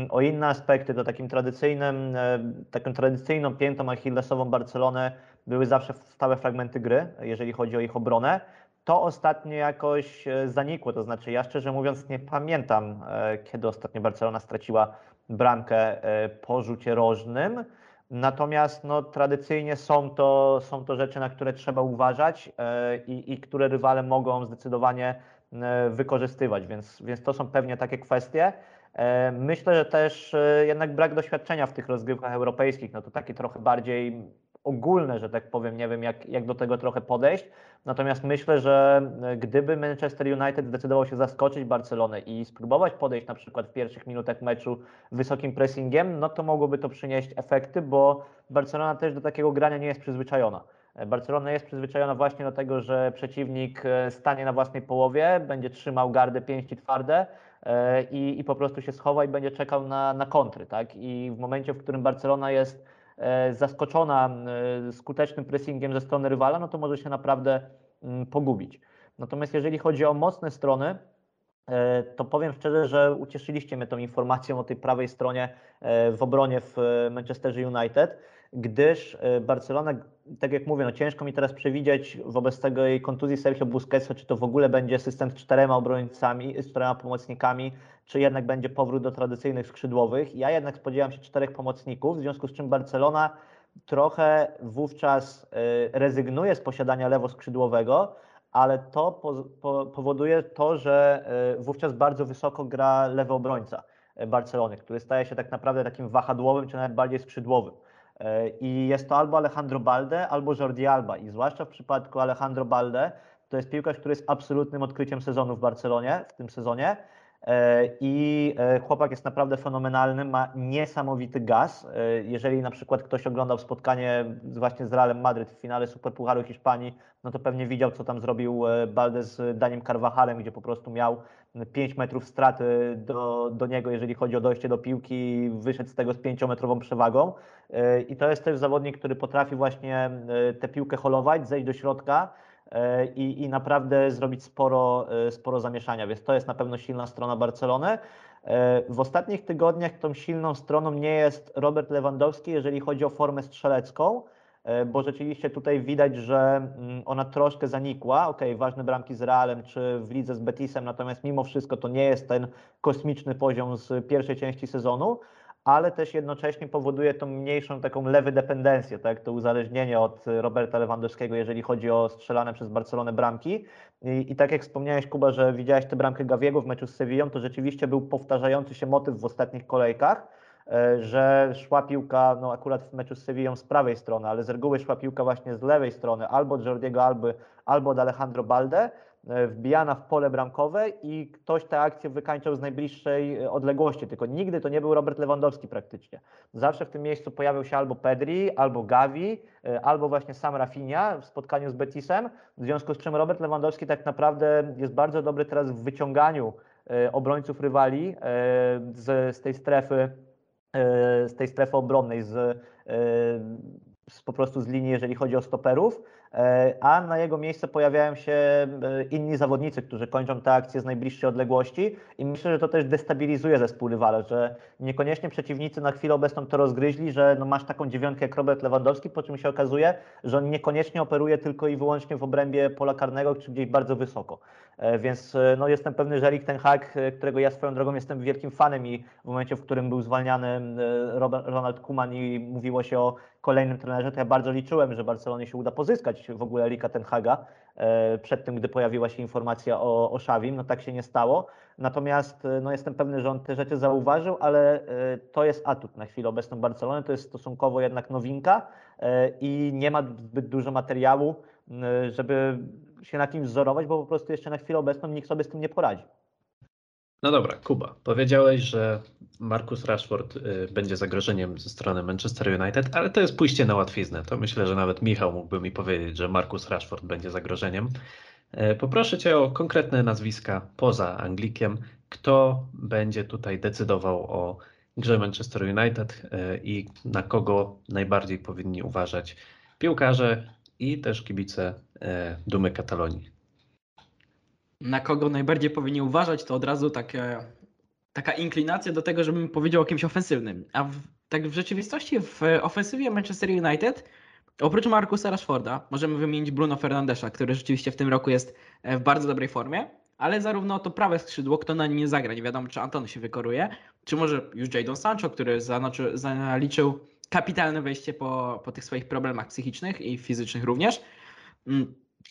o inne aspekty, to takim tradycyjnym, e, taką tradycyjną piętą achillesową Barcelony były zawsze stałe fragmenty gry, jeżeli chodzi o ich obronę. To ostatnio jakoś e, zanikło, to znaczy ja szczerze mówiąc nie pamiętam, e, kiedy ostatnio Barcelona straciła bramkę po rzucie rożnym. Natomiast no, tradycyjnie są to, są to rzeczy, na które trzeba uważać i, i które rywale mogą zdecydowanie wykorzystywać, więc, więc to są pewnie takie kwestie. E, myślę, że też e, jednak brak doświadczenia w tych rozgrywkach europejskich, no to takie trochę bardziej ogólne, że tak powiem, nie wiem jak, jak do tego trochę podejść. Natomiast myślę, że e, gdyby Manchester United zdecydował się zaskoczyć Barcelonę i spróbować podejść na przykład w pierwszych minutach meczu wysokim pressingiem, no to mogłoby to przynieść efekty, bo Barcelona też do takiego grania nie jest przyzwyczajona. Barcelona jest przyzwyczajona właśnie do tego, że przeciwnik stanie na własnej połowie, będzie trzymał gardę pięści twarde, i, i po prostu się schowa i będzie czekał na, na kontry. Tak? I w momencie, w którym Barcelona jest e, zaskoczona e, skutecznym pressingiem ze strony rywala, no to może się naprawdę pogubić. Natomiast jeżeli chodzi o mocne strony, to powiem szczerze, że ucieszyliście mnie tą informacją o tej prawej stronie w obronie w Manchesterze United gdyż e, Barcelona, tak jak mówię, no ciężko mi teraz przewidzieć wobec tego jej kontuzji Sergio Busquetsa, czy to w ogóle będzie system z czterema obrońcami, z czterema pomocnikami, czy jednak będzie powrót do tradycyjnych skrzydłowych. Ja jednak spodziewam się czterech pomocników, w związku z czym Barcelona trochę wówczas e, rezygnuje z posiadania lewoskrzydłowego, ale to po, po, powoduje to, że e, wówczas bardzo wysoko gra lewy obrońca Barcelony, który staje się tak naprawdę takim wahadłowym, czy nawet bardziej skrzydłowym. E, I jest to albo Alejandro Balde, albo Jordi Alba. I zwłaszcza w przypadku Alejandro Balde, to jest piłkarz, który jest absolutnym odkryciem sezonu w Barcelonie w tym sezonie. E, I e, chłopak jest naprawdę fenomenalny, ma niesamowity gaz. Jeżeli na przykład ktoś oglądał spotkanie właśnie z Realem Madryt w finale Superpucharu Hiszpanii, no to pewnie widział, co tam zrobił Balde z Daniem Carvajalem, gdzie po prostu miał 5 metrów straty do, do niego, jeżeli chodzi o dojście do piłki, wyszedł z tego z 5-metrową przewagą. E, I to jest też zawodnik, który potrafi właśnie e, tę piłkę holować, zejść do środka e, i, i naprawdę zrobić sporo, e, sporo zamieszania, więc to jest na pewno silna strona Barcelony. E, W ostatnich tygodniach tą silną stroną nie jest Robert Lewandowski, jeżeli chodzi o formę strzelecką, e, bo rzeczywiście tutaj widać, że mm, ona troszkę zanikła. Ok, ważne bramki z Realem czy w lidze z Betisem, natomiast mimo wszystko to nie jest ten kosmiczny poziom z pierwszej części sezonu, ale też jednocześnie powoduje tą mniejszą taką lewy dependencję, tak? to uzależnienie od Roberta Lewandowskiego, jeżeli chodzi o strzelane przez Barcelonę bramki. I, I tak jak wspomniałeś, Kuba, że widziałeś tę bramkę Gawiego w meczu z Sevillą, to rzeczywiście był powtarzający się motyw w ostatnich kolejkach, e, że szła piłka, no akurat w meczu z Sevillą z prawej strony, ale z reguły szła piłka właśnie z lewej strony, albo od Jordiego Alby, albo od Alejandro Balde, wbijana w pole bramkowe i ktoś tę akcję wykańczał z najbliższej e, odległości, tylko nigdy to nie był Robert Lewandowski praktycznie. Zawsze w tym miejscu pojawił się albo Pedri, albo Gavi, e, albo właśnie sam Rafinha w spotkaniu z Betisem, w związku z czym Robert Lewandowski tak naprawdę jest bardzo dobry teraz w wyciąganiu e, obrońców rywali e, z, z tej strefy e, z tej strefy obronnej, z, e, z po prostu z linii, jeżeli chodzi o stoperów, e, a na jego miejsce pojawiają się e, inni zawodnicy, którzy kończą te akcje z najbliższej odległości i myślę, że to też destabilizuje zespół rywala, że niekoniecznie przeciwnicy na chwilę obecną to rozgryźli, że no masz taką dziewiątkę jak Robert Lewandowski, po czym się okazuje, że on niekoniecznie operuje tylko i wyłącznie w obrębie pola karnego, czy gdzieś bardzo wysoko. E, Więc e, no, jestem pewny, że Erik ten Hag, e, którego ja swoją drogą jestem wielkim fanem i w momencie, w którym był zwalniany e, Ronald Koeman i mówiło się o kolejnym trenerze, to ja bardzo liczyłem, że Barcelonie się uda pozyskać w ogóle Erika ten Haga e, przed tym, gdy pojawiła się informacja o, o Szawim. No tak się nie stało. Natomiast e, no, jestem pewny, że on te rzeczy zauważył, ale e, to jest atut na chwilę obecną Barcelony. To jest stosunkowo jednak nowinka i nie ma zbyt dużo materiału, żeby się na kimś wzorować, bo po prostu jeszcze na chwilę obecną nikt sobie z tym nie poradzi. No dobra, Kuba, powiedziałeś, że Marcus Rashford y, będzie zagrożeniem ze strony Manchester United, ale to jest pójście na łatwiznę. To myślę, że nawet Michał mógłby mi powiedzieć, że Marcus Rashford będzie zagrożeniem. E, Poproszę Cię o konkretne nazwiska poza Anglikiem. Kto będzie tutaj decydował o grze Manchester United e, i na kogo najbardziej powinni uważać piłkarze i też kibice e, Dumy Katalonii? Na kogo najbardziej powinni uważać, to od razu takie, taka inklinacja do tego, żebym powiedział o kimś ofensywnym. A w, tak w rzeczywistości w ofensywie Manchester United, oprócz Marcusa Rashforda, możemy wymienić Bruno Fernandesza, który rzeczywiście w tym roku jest e, w bardzo dobrej formie, ale zarówno to prawe skrzydło, kto na nim nie zagra, nie wiadomo czy Anton się wykoruje, czy może już Jadon Sancho, który zanoczy, zaliczył kapitalne wejście po, po tych swoich problemach psychicznych i fizycznych również.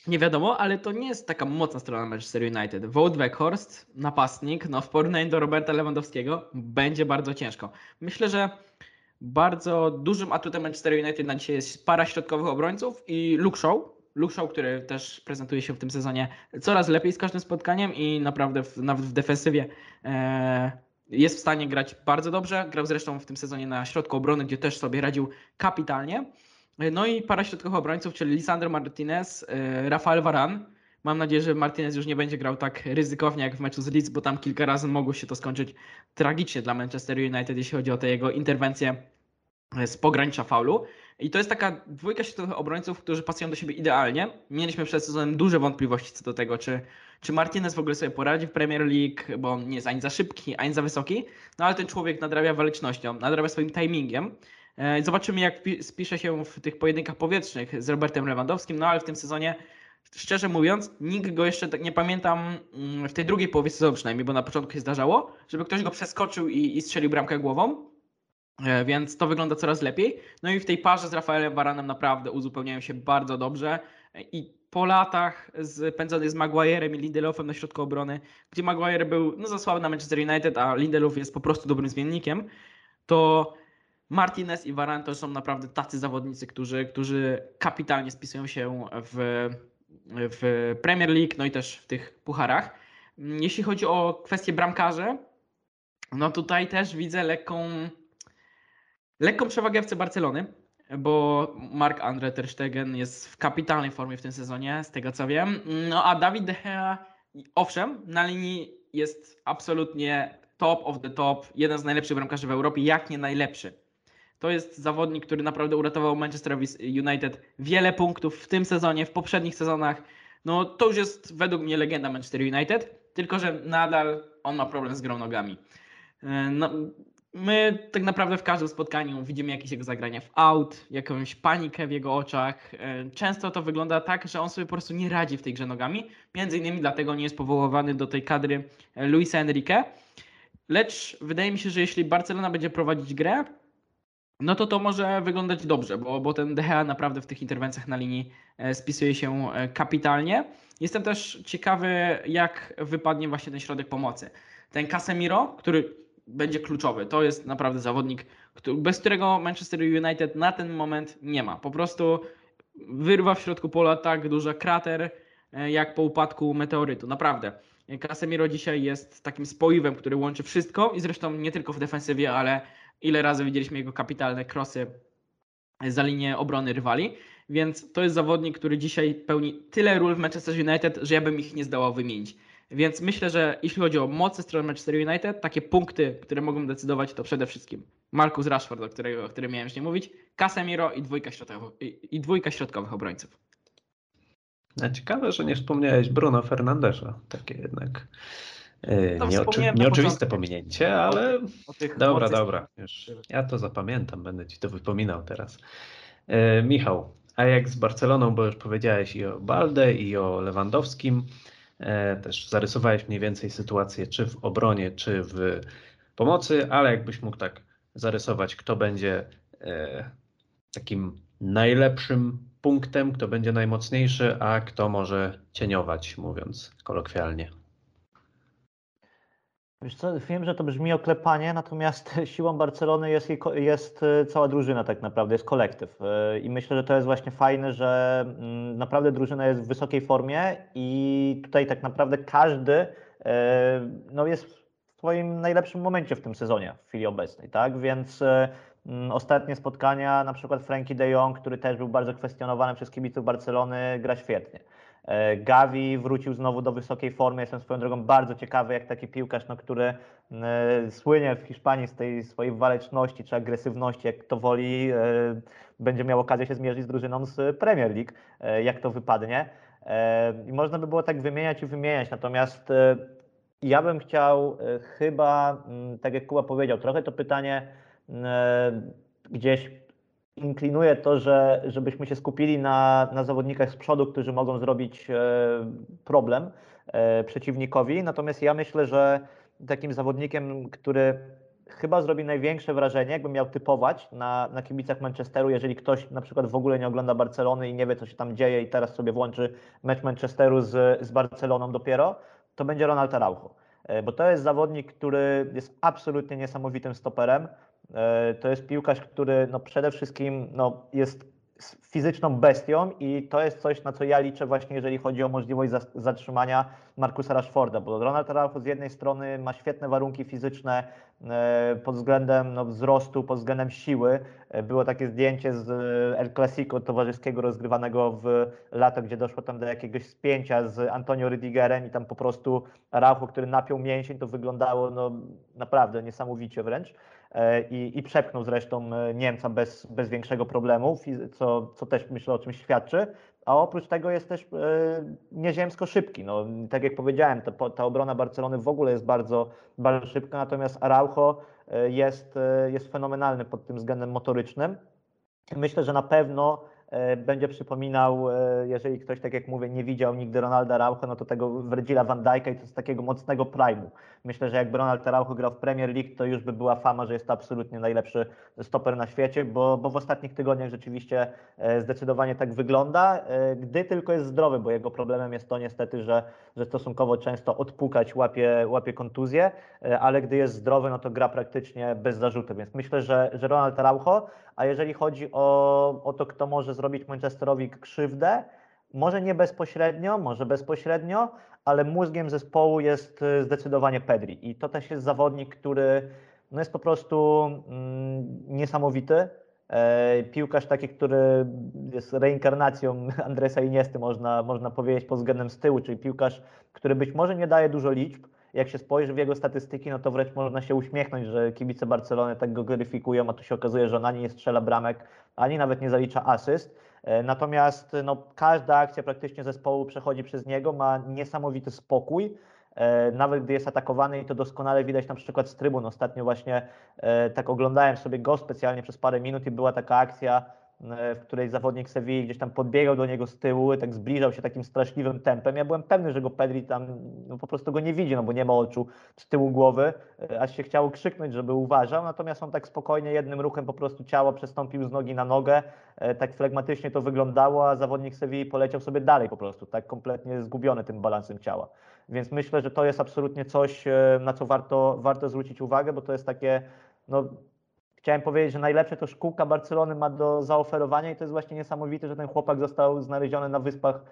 Nie wiadomo, ale to nie jest taka mocna strona Manchester United. Wout Weghorst, napastnik, no w porównaniu do Roberta Lewandowskiego będzie bardzo ciężko. Myślę, że bardzo dużym atutem Manchester United na dzisiaj jest para środkowych obrońców i Luke Shaw. Luke Shaw, który też prezentuje się w tym sezonie coraz lepiej z każdym spotkaniem i naprawdę w, nawet w defensywie e, jest w stanie grać bardzo dobrze. Grał zresztą w tym sezonie na środku obrony, gdzie też sobie radził kapitalnie. No i para środkowych obrońców, czyli Lisandro Martinez, e, Rafael Varan. Mam nadzieję, że Martinez już nie będzie grał tak ryzykownie jak w meczu z Leeds, bo tam kilka razy mogło się to skończyć tragicznie dla Manchester United, jeśli chodzi o te jego interwencje e, z pogranicza faulu. I to jest taka dwójka środkowych obrońców, którzy pasują do siebie idealnie. Mieliśmy przed sezonem duże wątpliwości co do tego, czy, czy Martinez w ogóle sobie poradzi w Premier League, bo on nie jest ani za szybki, ani za wysoki. No ale ten człowiek nadrabia walecznością, nadrabia swoim timingiem. E, Zobaczymy, jak pi- spisze się w tych pojedynkach powietrznych z Robertem Lewandowskim, no ale w tym sezonie, szczerze mówiąc, nikt go jeszcze tak nie pamiętam mm, w tej drugiej połowie sezonu przynajmniej, bo na początku się zdarzało, żeby ktoś go przeskoczył i, i strzelił bramkę głową. E, Więc to wygląda coraz lepiej. No i w tej parze z Rafaelem Varanem naprawdę uzupełniają się bardzo dobrze. E, I po latach spędzonych z Maguirem i Lindelofem na środku obrony, gdzie Maguire był no, za słaby na Manchester United, a Lindelof jest po prostu dobrym zmiennikiem, to Martinez i Varane to są naprawdę tacy zawodnicy, którzy, którzy kapitalnie spisują się w, w Premier League, no i też w tych pucharach. Jeśli chodzi o kwestię bramkarzy, no tutaj też widzę lekką, lekką przewagę FC Barcelony, bo Mark Andre Ter Stegen jest w kapitalnej formie w tym sezonie, z tego co wiem. No a Dawid De Gea, owszem, na linii jest absolutnie top of the top, jeden z najlepszych bramkarzy w Europie, jak nie najlepszy. To jest zawodnik, który naprawdę uratował Manchesterowi United wiele punktów w tym sezonie, w poprzednich sezonach. no to już jest według mnie legenda Manchester United, tylko że nadal on ma problem z grą nogami. E, No, my tak naprawdę w każdym spotkaniu widzimy jakieś jego zagrania w out, jakąś panikę w jego oczach. E, Często to wygląda tak, że on sobie po prostu nie radzi w tej grze nogami. Między innymi dlatego nie jest powoływany do tej kadry Luisa Enrique. Lecz wydaje mi się, że jeśli Barcelona będzie prowadzić grę, no to to może wyglądać dobrze, bo, bo ten DHA naprawdę w tych interwencjach na linii e, spisuje się e, kapitalnie. Jestem też ciekawy, jak wypadnie właśnie ten środek pomocy. Ten Casemiro, który będzie kluczowy, to jest naprawdę zawodnik, bez którego Manchester United na ten moment nie ma. Po prostu wyrwa w środku pola tak duży krater, e, jak po upadku meteorytu. Naprawdę. Casemiro dzisiaj jest takim spoiwem, który łączy wszystko i zresztą nie tylko w defensywie, ale ile razy widzieliśmy jego kapitalne krosy za linię obrony rywali. Więc to jest zawodnik, który dzisiaj pełni tyle ról w Manchester United, że ja bym ich nie zdołał wymienić. Więc myślę, że jeśli chodzi o mocy strony Manchester United, takie punkty, które mogą decydować, to przede wszystkim Marcus Rashford, o, o którym miałem już nie mówić, Casemiro i dwójka, środkowych, i, i dwójka środkowych obrońców. Ciekawe, że nie wspomniałeś Bruno Fernandesza. Takie jednak No, nieoczy, na nieoczywiste pominięcie, ale dobra, dobra. Już ja to zapamiętam, będę ci to wypominał teraz. E, Michał, a jak z Barceloną, bo już powiedziałeś i o Balde, i o Lewandowskim, e, też zarysowałeś mniej więcej sytuację, czy w obronie, czy w pomocy, ale jakbyś mógł tak zarysować, kto będzie e, takim najlepszym punktem, kto będzie najmocniejszy, a kto może cieniować, mówiąc kolokwialnie. Wiesz co, wiem, że to brzmi oklepanie, natomiast *laughs* siłą Barcelony jest, jest e, cała drużyna tak naprawdę, jest kolektyw. E, I myślę, że to jest właśnie fajne, że mm, naprawdę drużyna jest w wysokiej formie i tutaj tak naprawdę każdy e, no jest w swoim najlepszym momencie w tym sezonie, w chwili obecnej, tak? Więc mm, ostatnie spotkania, na przykład Frankie de Jong, który też był bardzo kwestionowany przez kibiców Barcelony, gra świetnie. E, Gavi wrócił znowu do wysokiej formy. Jestem swoją drogą bardzo ciekawy, jak taki piłkarz, no, który e, słynie w Hiszpanii z tej swojej waleczności czy agresywności, jak to woli, e, będzie miał okazję się zmierzyć z drużyną z Premier League, jak to wypadnie. I można by było tak wymieniać i wymieniać, natomiast ja bym chciał chyba, mm, tak jak Kuba powiedział, trochę to pytanie gdzieś inklinuje to, że żebyśmy się skupili na, na zawodnikach z przodu, którzy mogą zrobić e, problem e, przeciwnikowi. Natomiast ja myślę, że takim zawodnikiem, który chyba zrobi największe wrażenie, jakbym miał typować na, na kibicach Manchesteru, jeżeli ktoś na przykład w ogóle nie ogląda Barcelony i nie wie, co się tam dzieje i teraz sobie włączy mecz Manchesteru z, z Barceloną dopiero, to będzie Ronald Araujo. E, Bo to jest zawodnik, który jest absolutnie niesamowitym stoperem. E, To jest piłkarz, który no przede wszystkim no jest fizyczną bestią i to jest coś, na co ja liczę właśnie, jeżeli chodzi o możliwość zatrzymania Markusa Rashforda, bo Ronald Araujo z jednej strony ma świetne warunki fizyczne e, pod względem no, wzrostu, pod względem siły. E, Było takie zdjęcie z El Clasico towarzyskiego rozgrywanego w lato, gdzie doszło tam do jakiegoś spięcia z Antonio Rydigerem i tam po prostu Araujo, który napiął mięsień, to wyglądało no, naprawdę niesamowicie wręcz i, i przepchnął zresztą e, Niemca bez, bez większego problemu, co, co też myślę o czymś świadczy. A oprócz tego jest też e, nieziemsko szybki. No, tak jak powiedziałem, ta, ta obrona Barcelony w ogóle jest bardzo, bardzo szybka, natomiast Araujo e, jest, e, jest fenomenalny pod tym względem motorycznym. Myślę, że na pewno e, będzie przypominał, e, jeżeli ktoś, tak jak mówię, nie widział nigdy Ronalda Araujo, no to tego Virgila van Dijk'a i to jest takiego mocnego prime'u. Myślę, że jakby Ronald Araujo grał w Premier League, to już by była fama, że jest to absolutnie najlepszy stoper na świecie, bo, bo w ostatnich tygodniach rzeczywiście e, zdecydowanie tak wygląda, e, gdy tylko jest zdrowy, bo jego problemem jest to niestety, że, że stosunkowo często odpukać łapie, łapie kontuzję, e, ale gdy jest zdrowy, no to gra praktycznie bez zarzutu, więc myślę, że, że Ronald Araujo, a jeżeli chodzi o, o to, kto może zrobić Manchesterowi krzywdę, może nie bezpośrednio, może bezpośrednio, ale mózgiem zespołu jest e, zdecydowanie Pedri. I to też jest zawodnik, który no jest po prostu mm, niesamowity. E, piłkarz taki, który jest reinkarnacją *laughs* Andresa Iniesty, można, można powiedzieć pod względem z tyłu, czyli piłkarz, który być może nie daje dużo liczb jak się spojrzy w jego statystyki, no to wręcz można się uśmiechnąć, że kibice Barcelony tak go gloryfikują, a tu się okazuje, że on ani nie strzela bramek, ani nawet nie zalicza asyst. E, Natomiast no, każda akcja praktycznie zespołu przechodzi przez niego, ma niesamowity spokój. E, Nawet gdy jest atakowany i to doskonale widać na przykład z trybun. Ostatnio właśnie e, tak oglądałem sobie go specjalnie przez parę minut i była taka akcja, w której zawodnik Sewilli gdzieś tam podbiegał do niego z tyłu, tak zbliżał się takim straszliwym tempem. Ja byłem pewny, że go Pedri tam no, po prostu go nie widzi, no bo nie ma oczu z tyłu głowy, e, aż się chciało krzyknąć, żeby uważał, natomiast on tak spokojnie jednym ruchem po prostu ciała przestąpił z nogi na nogę, e, tak flegmatycznie to wyglądało, a zawodnik Sewilli poleciał sobie dalej po prostu, tak kompletnie zgubiony tym balansem ciała. Więc myślę, że to jest absolutnie coś, e, na co warto, warto zwrócić uwagę, bo to jest takie, no chciałem powiedzieć, że najlepsze to szkółka Barcelony ma do zaoferowania i to jest właśnie niesamowite, że ten chłopak został znaleziony na Wyspach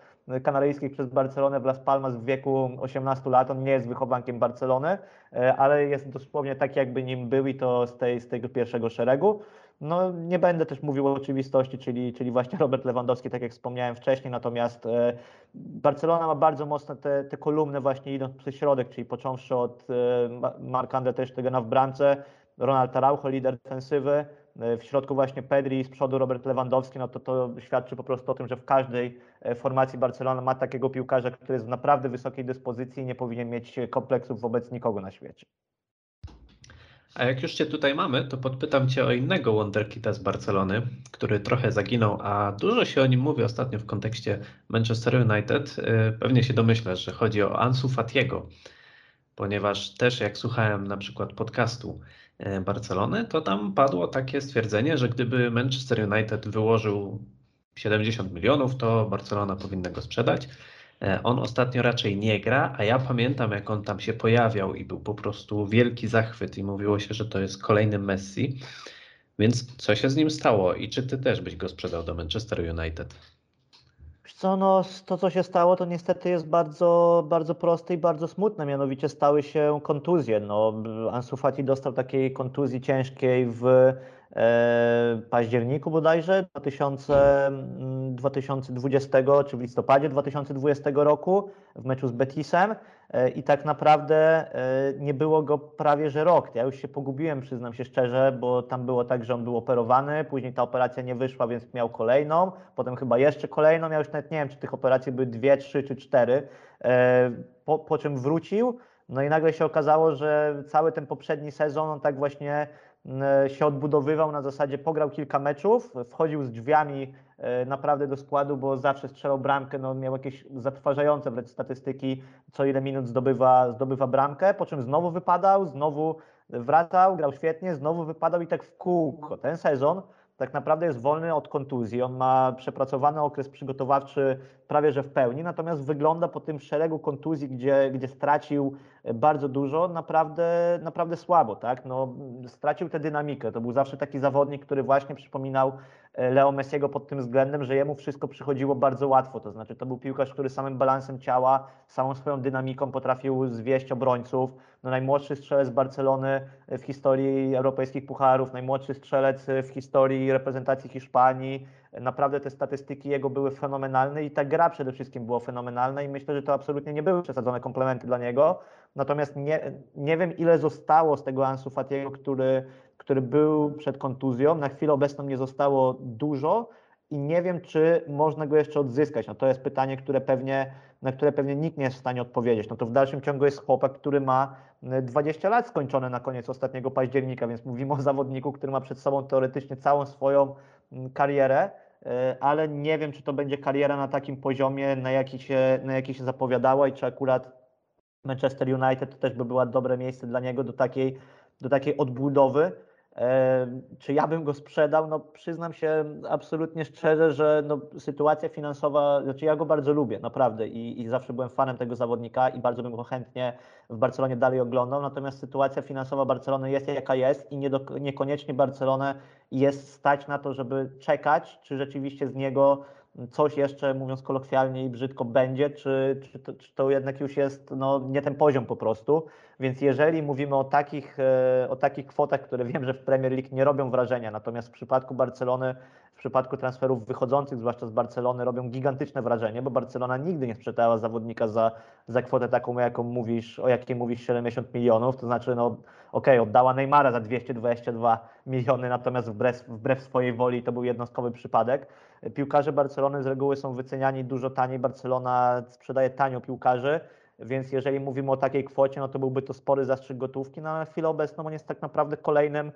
Kanaryjskich przez Barcelonę w Las Palmas w wieku 18 lat. On nie jest wychowankiem Barcelony, e, ale jest dosłownie tak, jakby nim był i to z, tej, z tego pierwszego szeregu. No, nie będę też mówił o oczywistości, czyli, czyli właśnie Robert Lewandowski, tak jak wspomniałem wcześniej, natomiast e, Barcelona ma bardzo mocne te, te kolumny właśnie idąc przez środek, czyli począwszy od e, Ma- Marc-André też w bramce, Ronald Araujo, lider defensywy, e, w środku właśnie Pedri, z przodu Robert Lewandowski, no to to świadczy po prostu o tym, że w każdej e, formacji Barcelona ma takiego piłkarza, który jest w naprawdę wysokiej dyspozycji i nie powinien mieć kompleksów wobec nikogo na świecie. A jak już Cię tutaj mamy, to podpytam Cię o innego wonderkida z Barcelony, który trochę zaginął, a dużo się o nim mówi ostatnio w kontekście Manchester United. Y, Pewnie się domyślasz, że chodzi o Ansu Fatiego, ponieważ też jak słuchałem na przykład podcastu Barcelony, to tam padło takie stwierdzenie, że gdyby Manchester United wyłożył 70 milionów, to Barcelona powinna go sprzedać. E, On ostatnio raczej nie gra, a ja pamiętam, jak on tam się pojawiał i był po prostu wielki zachwyt i mówiło się, że to jest kolejny Messi. Więc co się z nim stało i czy ty też byś go sprzedał do Manchester United? Co, no, to co się stało, to niestety jest bardzo, bardzo proste i bardzo smutne, mianowicie stały się kontuzje. No, Ansu Fati dostał takiej kontuzji ciężkiej w e, październiku bodajże 2000, mm, 2020, czy w listopadzie 2020 roku w meczu z Betisem i tak naprawdę e, nie było go prawie że rok. Ja już się pogubiłem, przyznam się szczerze, bo tam było tak, że on był operowany, później ta operacja nie wyszła, więc miał kolejną, potem chyba jeszcze kolejną, ja już nawet nie wiem, czy tych operacji były dwie, trzy czy cztery, e, po, po czym wrócił, no i nagle się okazało, że cały ten poprzedni sezon on tak właśnie się odbudowywał na zasadzie pograł kilka meczów, wchodził z drzwiami e, naprawdę do składu, bo zawsze strzelał bramkę, no miał jakieś zatrważające wręcz statystyki, co ile minut zdobywa, zdobywa bramkę, po czym znowu wypadał, znowu wracał, grał świetnie, znowu wypadał i tak w kółko. Ten sezon tak naprawdę jest wolny od kontuzji, on ma przepracowany okres przygotowawczy prawie że w pełni, natomiast wygląda po tym szeregu kontuzji, gdzie, gdzie stracił bardzo dużo, naprawdę, naprawdę słabo, tak? No, stracił tę dynamikę. To był zawsze taki zawodnik, który właśnie przypominał e, Leo Messiego pod tym względem, że jemu wszystko przychodziło bardzo łatwo. To znaczy, to był piłkarz, który samym balansem ciała, samą swoją dynamiką potrafił zwieść obrońców. No, najmłodszy strzelec Barcelony w historii europejskich pucharów, najmłodszy strzelec w historii reprezentacji Hiszpanii. Naprawdę te statystyki jego były fenomenalne i ta gra przede wszystkim była fenomenalna i myślę, że to absolutnie nie były przesadzone komplementy dla niego. Natomiast nie, nie wiem, ile zostało z tego Ansu Fatiego, który, który był przed kontuzją. Na chwilę obecną nie zostało dużo i nie wiem, czy można go jeszcze odzyskać. No to jest pytanie, które pewnie, na które pewnie nikt nie jest w stanie odpowiedzieć. No to w dalszym ciągu jest chłopak, który ma 20 lat skończone na koniec ostatniego października, więc mówimy o zawodniku, który ma przed sobą teoretycznie całą swoją karierę, e, ale nie wiem, czy to będzie kariera na takim poziomie, na jaki się, na jaki się zapowiadała i czy akurat Manchester United to też by było dobre miejsce dla niego do takiej, do takiej odbudowy. Czy ja bym go sprzedał? No przyznam się absolutnie szczerze, że no, sytuacja finansowa, znaczy ja go bardzo lubię, naprawdę i, i zawsze byłem fanem tego zawodnika i bardzo bym go chętnie w Barcelonie dalej oglądał, natomiast sytuacja finansowa Barcelony jest jaka jest i nie do, niekoniecznie Barcelonę jest stać na to, żeby czekać, czy rzeczywiście z niego coś jeszcze, mówiąc kolokwialnie i brzydko, będzie, czy, czy, to, czy to jednak już jest no, nie ten poziom po prostu. Więc jeżeli mówimy o takich, e, o takich kwotach, które wiem, że w Premier League nie robią wrażenia, natomiast w przypadku Barcelony, przypadku transferów wychodzących, zwłaszcza z Barcelony, robią gigantyczne wrażenie, bo Barcelona nigdy nie sprzedała zawodnika za, za kwotę taką, jaką mówisz, o jakiej mówisz 70 milionów, to znaczy, no okej, okay, oddała Neymara za 222 miliony, natomiast wbrew, wbrew swojej woli to był jednostkowy przypadek. Piłkarze Barcelony z reguły są wyceniani dużo taniej, Barcelona sprzedaje tanio piłkarzy, więc jeżeli mówimy o takiej kwocie, no to byłby to spory zastrzyk gotówki, no ale na chwilę obecną on jest tak naprawdę kolejnym,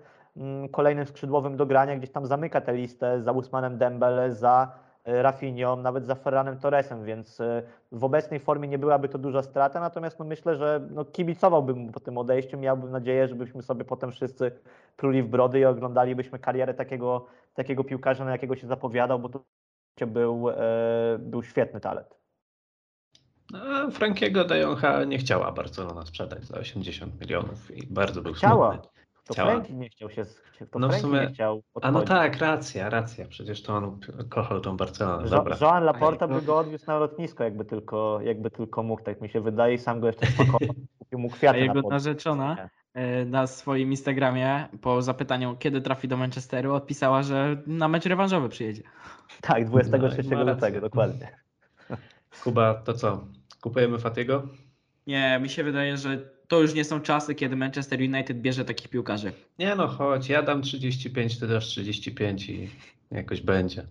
kolejnym skrzydłowym do grania, gdzieś tam zamyka tę listę za Usmanem Dembele, za e, Rafinią, nawet za Ferranem Torresem, więc e, w obecnej formie nie byłaby to duża strata, natomiast no myślę, że no kibicowałbym mu po tym odejściu, miałbym nadzieję, żebyśmy sobie potem wszyscy pluli w brody i oglądalibyśmy karierę takiego, takiego piłkarza, na jakiego się zapowiadał, bo to był, e, był świetny talent. A Frankiego de Jonga nie chciała Barcelona sprzedać za 80 milionów i bardzo był Chciała. smutny. To Chciała. Franki nie chciał się, to No w Franki sumie- nie chciał A no odchodzić. tak, racja, racja. Przecież to on kochał tą Barcelonę. Jo- Dobra. Joan Laporta by go odwiózł na lotnisko, jakby tylko, jakby tylko mógł, tak mi się wydaje, i sam go jeszcze spakował. *laughs* Kupił mu A kwiaty na jego pod- narzeczona e, na swoim Instagramie po zapytaniu, kiedy trafi do Manchesteru, odpisała, że na mecz rewanżowy przyjedzie. Tak, 23 No lutego, dokładnie. Kuba, to co? Kupujemy Fatiego? Nie, mi się wydaje, że to już nie są czasy, kiedy Manchester United bierze takich piłkarzy. Nie no, chodź, ja dam 35, ty dasz 35 i jakoś będzie.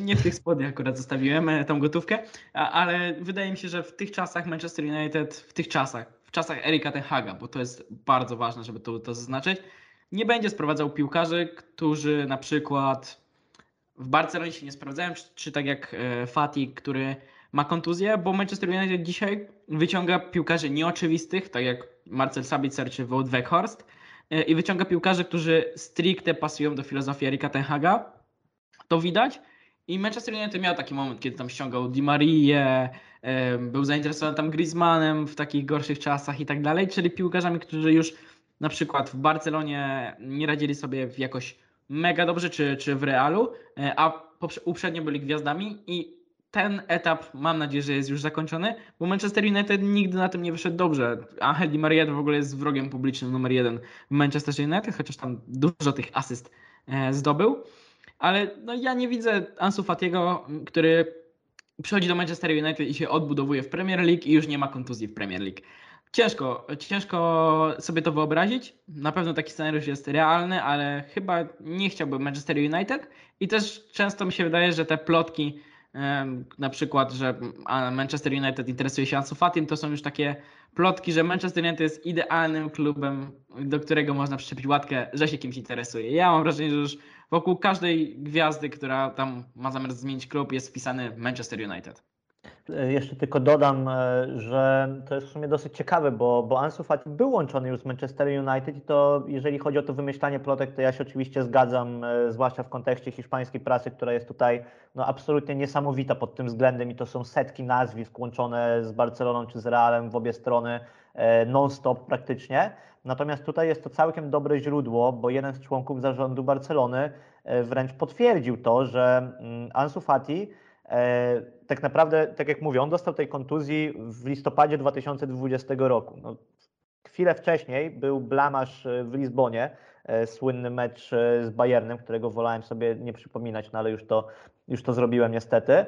Nie w tych spodniach akurat zostawiłem e, tą gotówkę, ale wydaje mi się, że w tych czasach Manchester United, w tych czasach, w czasach Erika Ten Haga, bo to jest bardzo ważne, żeby to, to zaznaczyć, nie będzie sprowadzał piłkarzy, którzy na przykład w Barcelonie się nie sprawdzają, czy, czy tak jak e, Fati, który ma kontuzję, bo Manchester United dzisiaj wyciąga piłkarzy nieoczywistych, tak jak Marcel Sabitzer czy Wout Weghorst e, i wyciąga piłkarzy, którzy stricte pasują do filozofii Erika Ten Haga. To widać. I Manchester United miał taki moment, kiedy tam ściągał Di Marię, e, był zainteresowany tam Griezmannem w takich gorszych czasach i tak dalej, czyli piłkarzami, którzy już na przykład w Barcelonie nie radzili sobie jakoś mega dobrze, czy, czy w Realu, e, a poprze- uprzednio byli gwiazdami i ten etap mam nadzieję, że jest już zakończony, bo Manchester United nigdy na tym nie wyszedł dobrze. Angel Di Maria w ogóle jest wrogiem publicznym numer jeden w Manchester United, chociaż tam dużo tych asyst e, zdobył. Ale no, ja nie widzę Ansu Fatiego, który przychodzi do Manchester United i się odbudowuje w Premier League i już nie ma kontuzji w Premier League. Ciężko, ciężko sobie to wyobrazić. Na pewno taki scenariusz jest realny, ale chyba nie chciałbym Manchester United. I też często mi się wydaje, że te plotki, na przykład, że Manchester United interesuje się Ansu to są już takie plotki, że Manchester United jest idealnym klubem, do którego można przyczepić łatkę, że się kimś interesuje. Ja mam wrażenie, że już wokół każdej gwiazdy, która tam ma zamiar zmienić klub, jest wpisany Manchester United. E, Jeszcze tylko dodam, e, że to jest w sumie dosyć ciekawe, bo, bo Ansu Fati był łączony już z Manchester United i to jeżeli chodzi o to wymyślanie plotek, to ja się oczywiście zgadzam, e, zwłaszcza w kontekście hiszpańskiej prasy, która jest tutaj no, absolutnie niesamowita pod tym względem i to są setki nazwisk łączone z Barceloną czy z Realem w obie strony non-stop praktycznie. Natomiast tutaj jest to całkiem dobre źródło, bo jeden z członków zarządu Barcelony wręcz potwierdził to, że mm, Ansu Fati tak naprawdę, tak jak mówię, on dostał tej kontuzji w listopadzie 2020 roku. No, chwilę wcześniej był blamasz e, w Lizbonie, e, słynny mecz e, z Bayernem, którego wolałem sobie nie przypominać, no ale już to, już to zrobiłem niestety.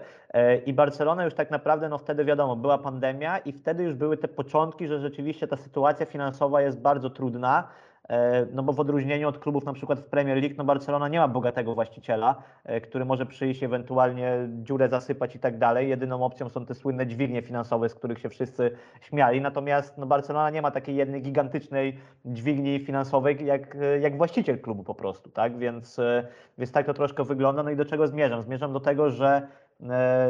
I Barcelona już tak naprawdę, no wtedy wiadomo, była pandemia i wtedy już były te początki, że rzeczywiście ta sytuacja finansowa jest bardzo trudna. E, No bo w odróżnieniu od klubów na przykład w Premier League, no Barcelona nie ma bogatego właściciela, e, który może przyjść ewentualnie dziurę zasypać i tak dalej. Jedyną opcją są te słynne dźwignie finansowe, z których się wszyscy śmiali. Natomiast no Barcelona nie ma takiej jednej gigantycznej dźwigni finansowej jak, jak właściciel klubu po prostu, tak? Więc, e, więc tak to troszkę wygląda. No i do czego zmierzam? Zmierzam do tego, że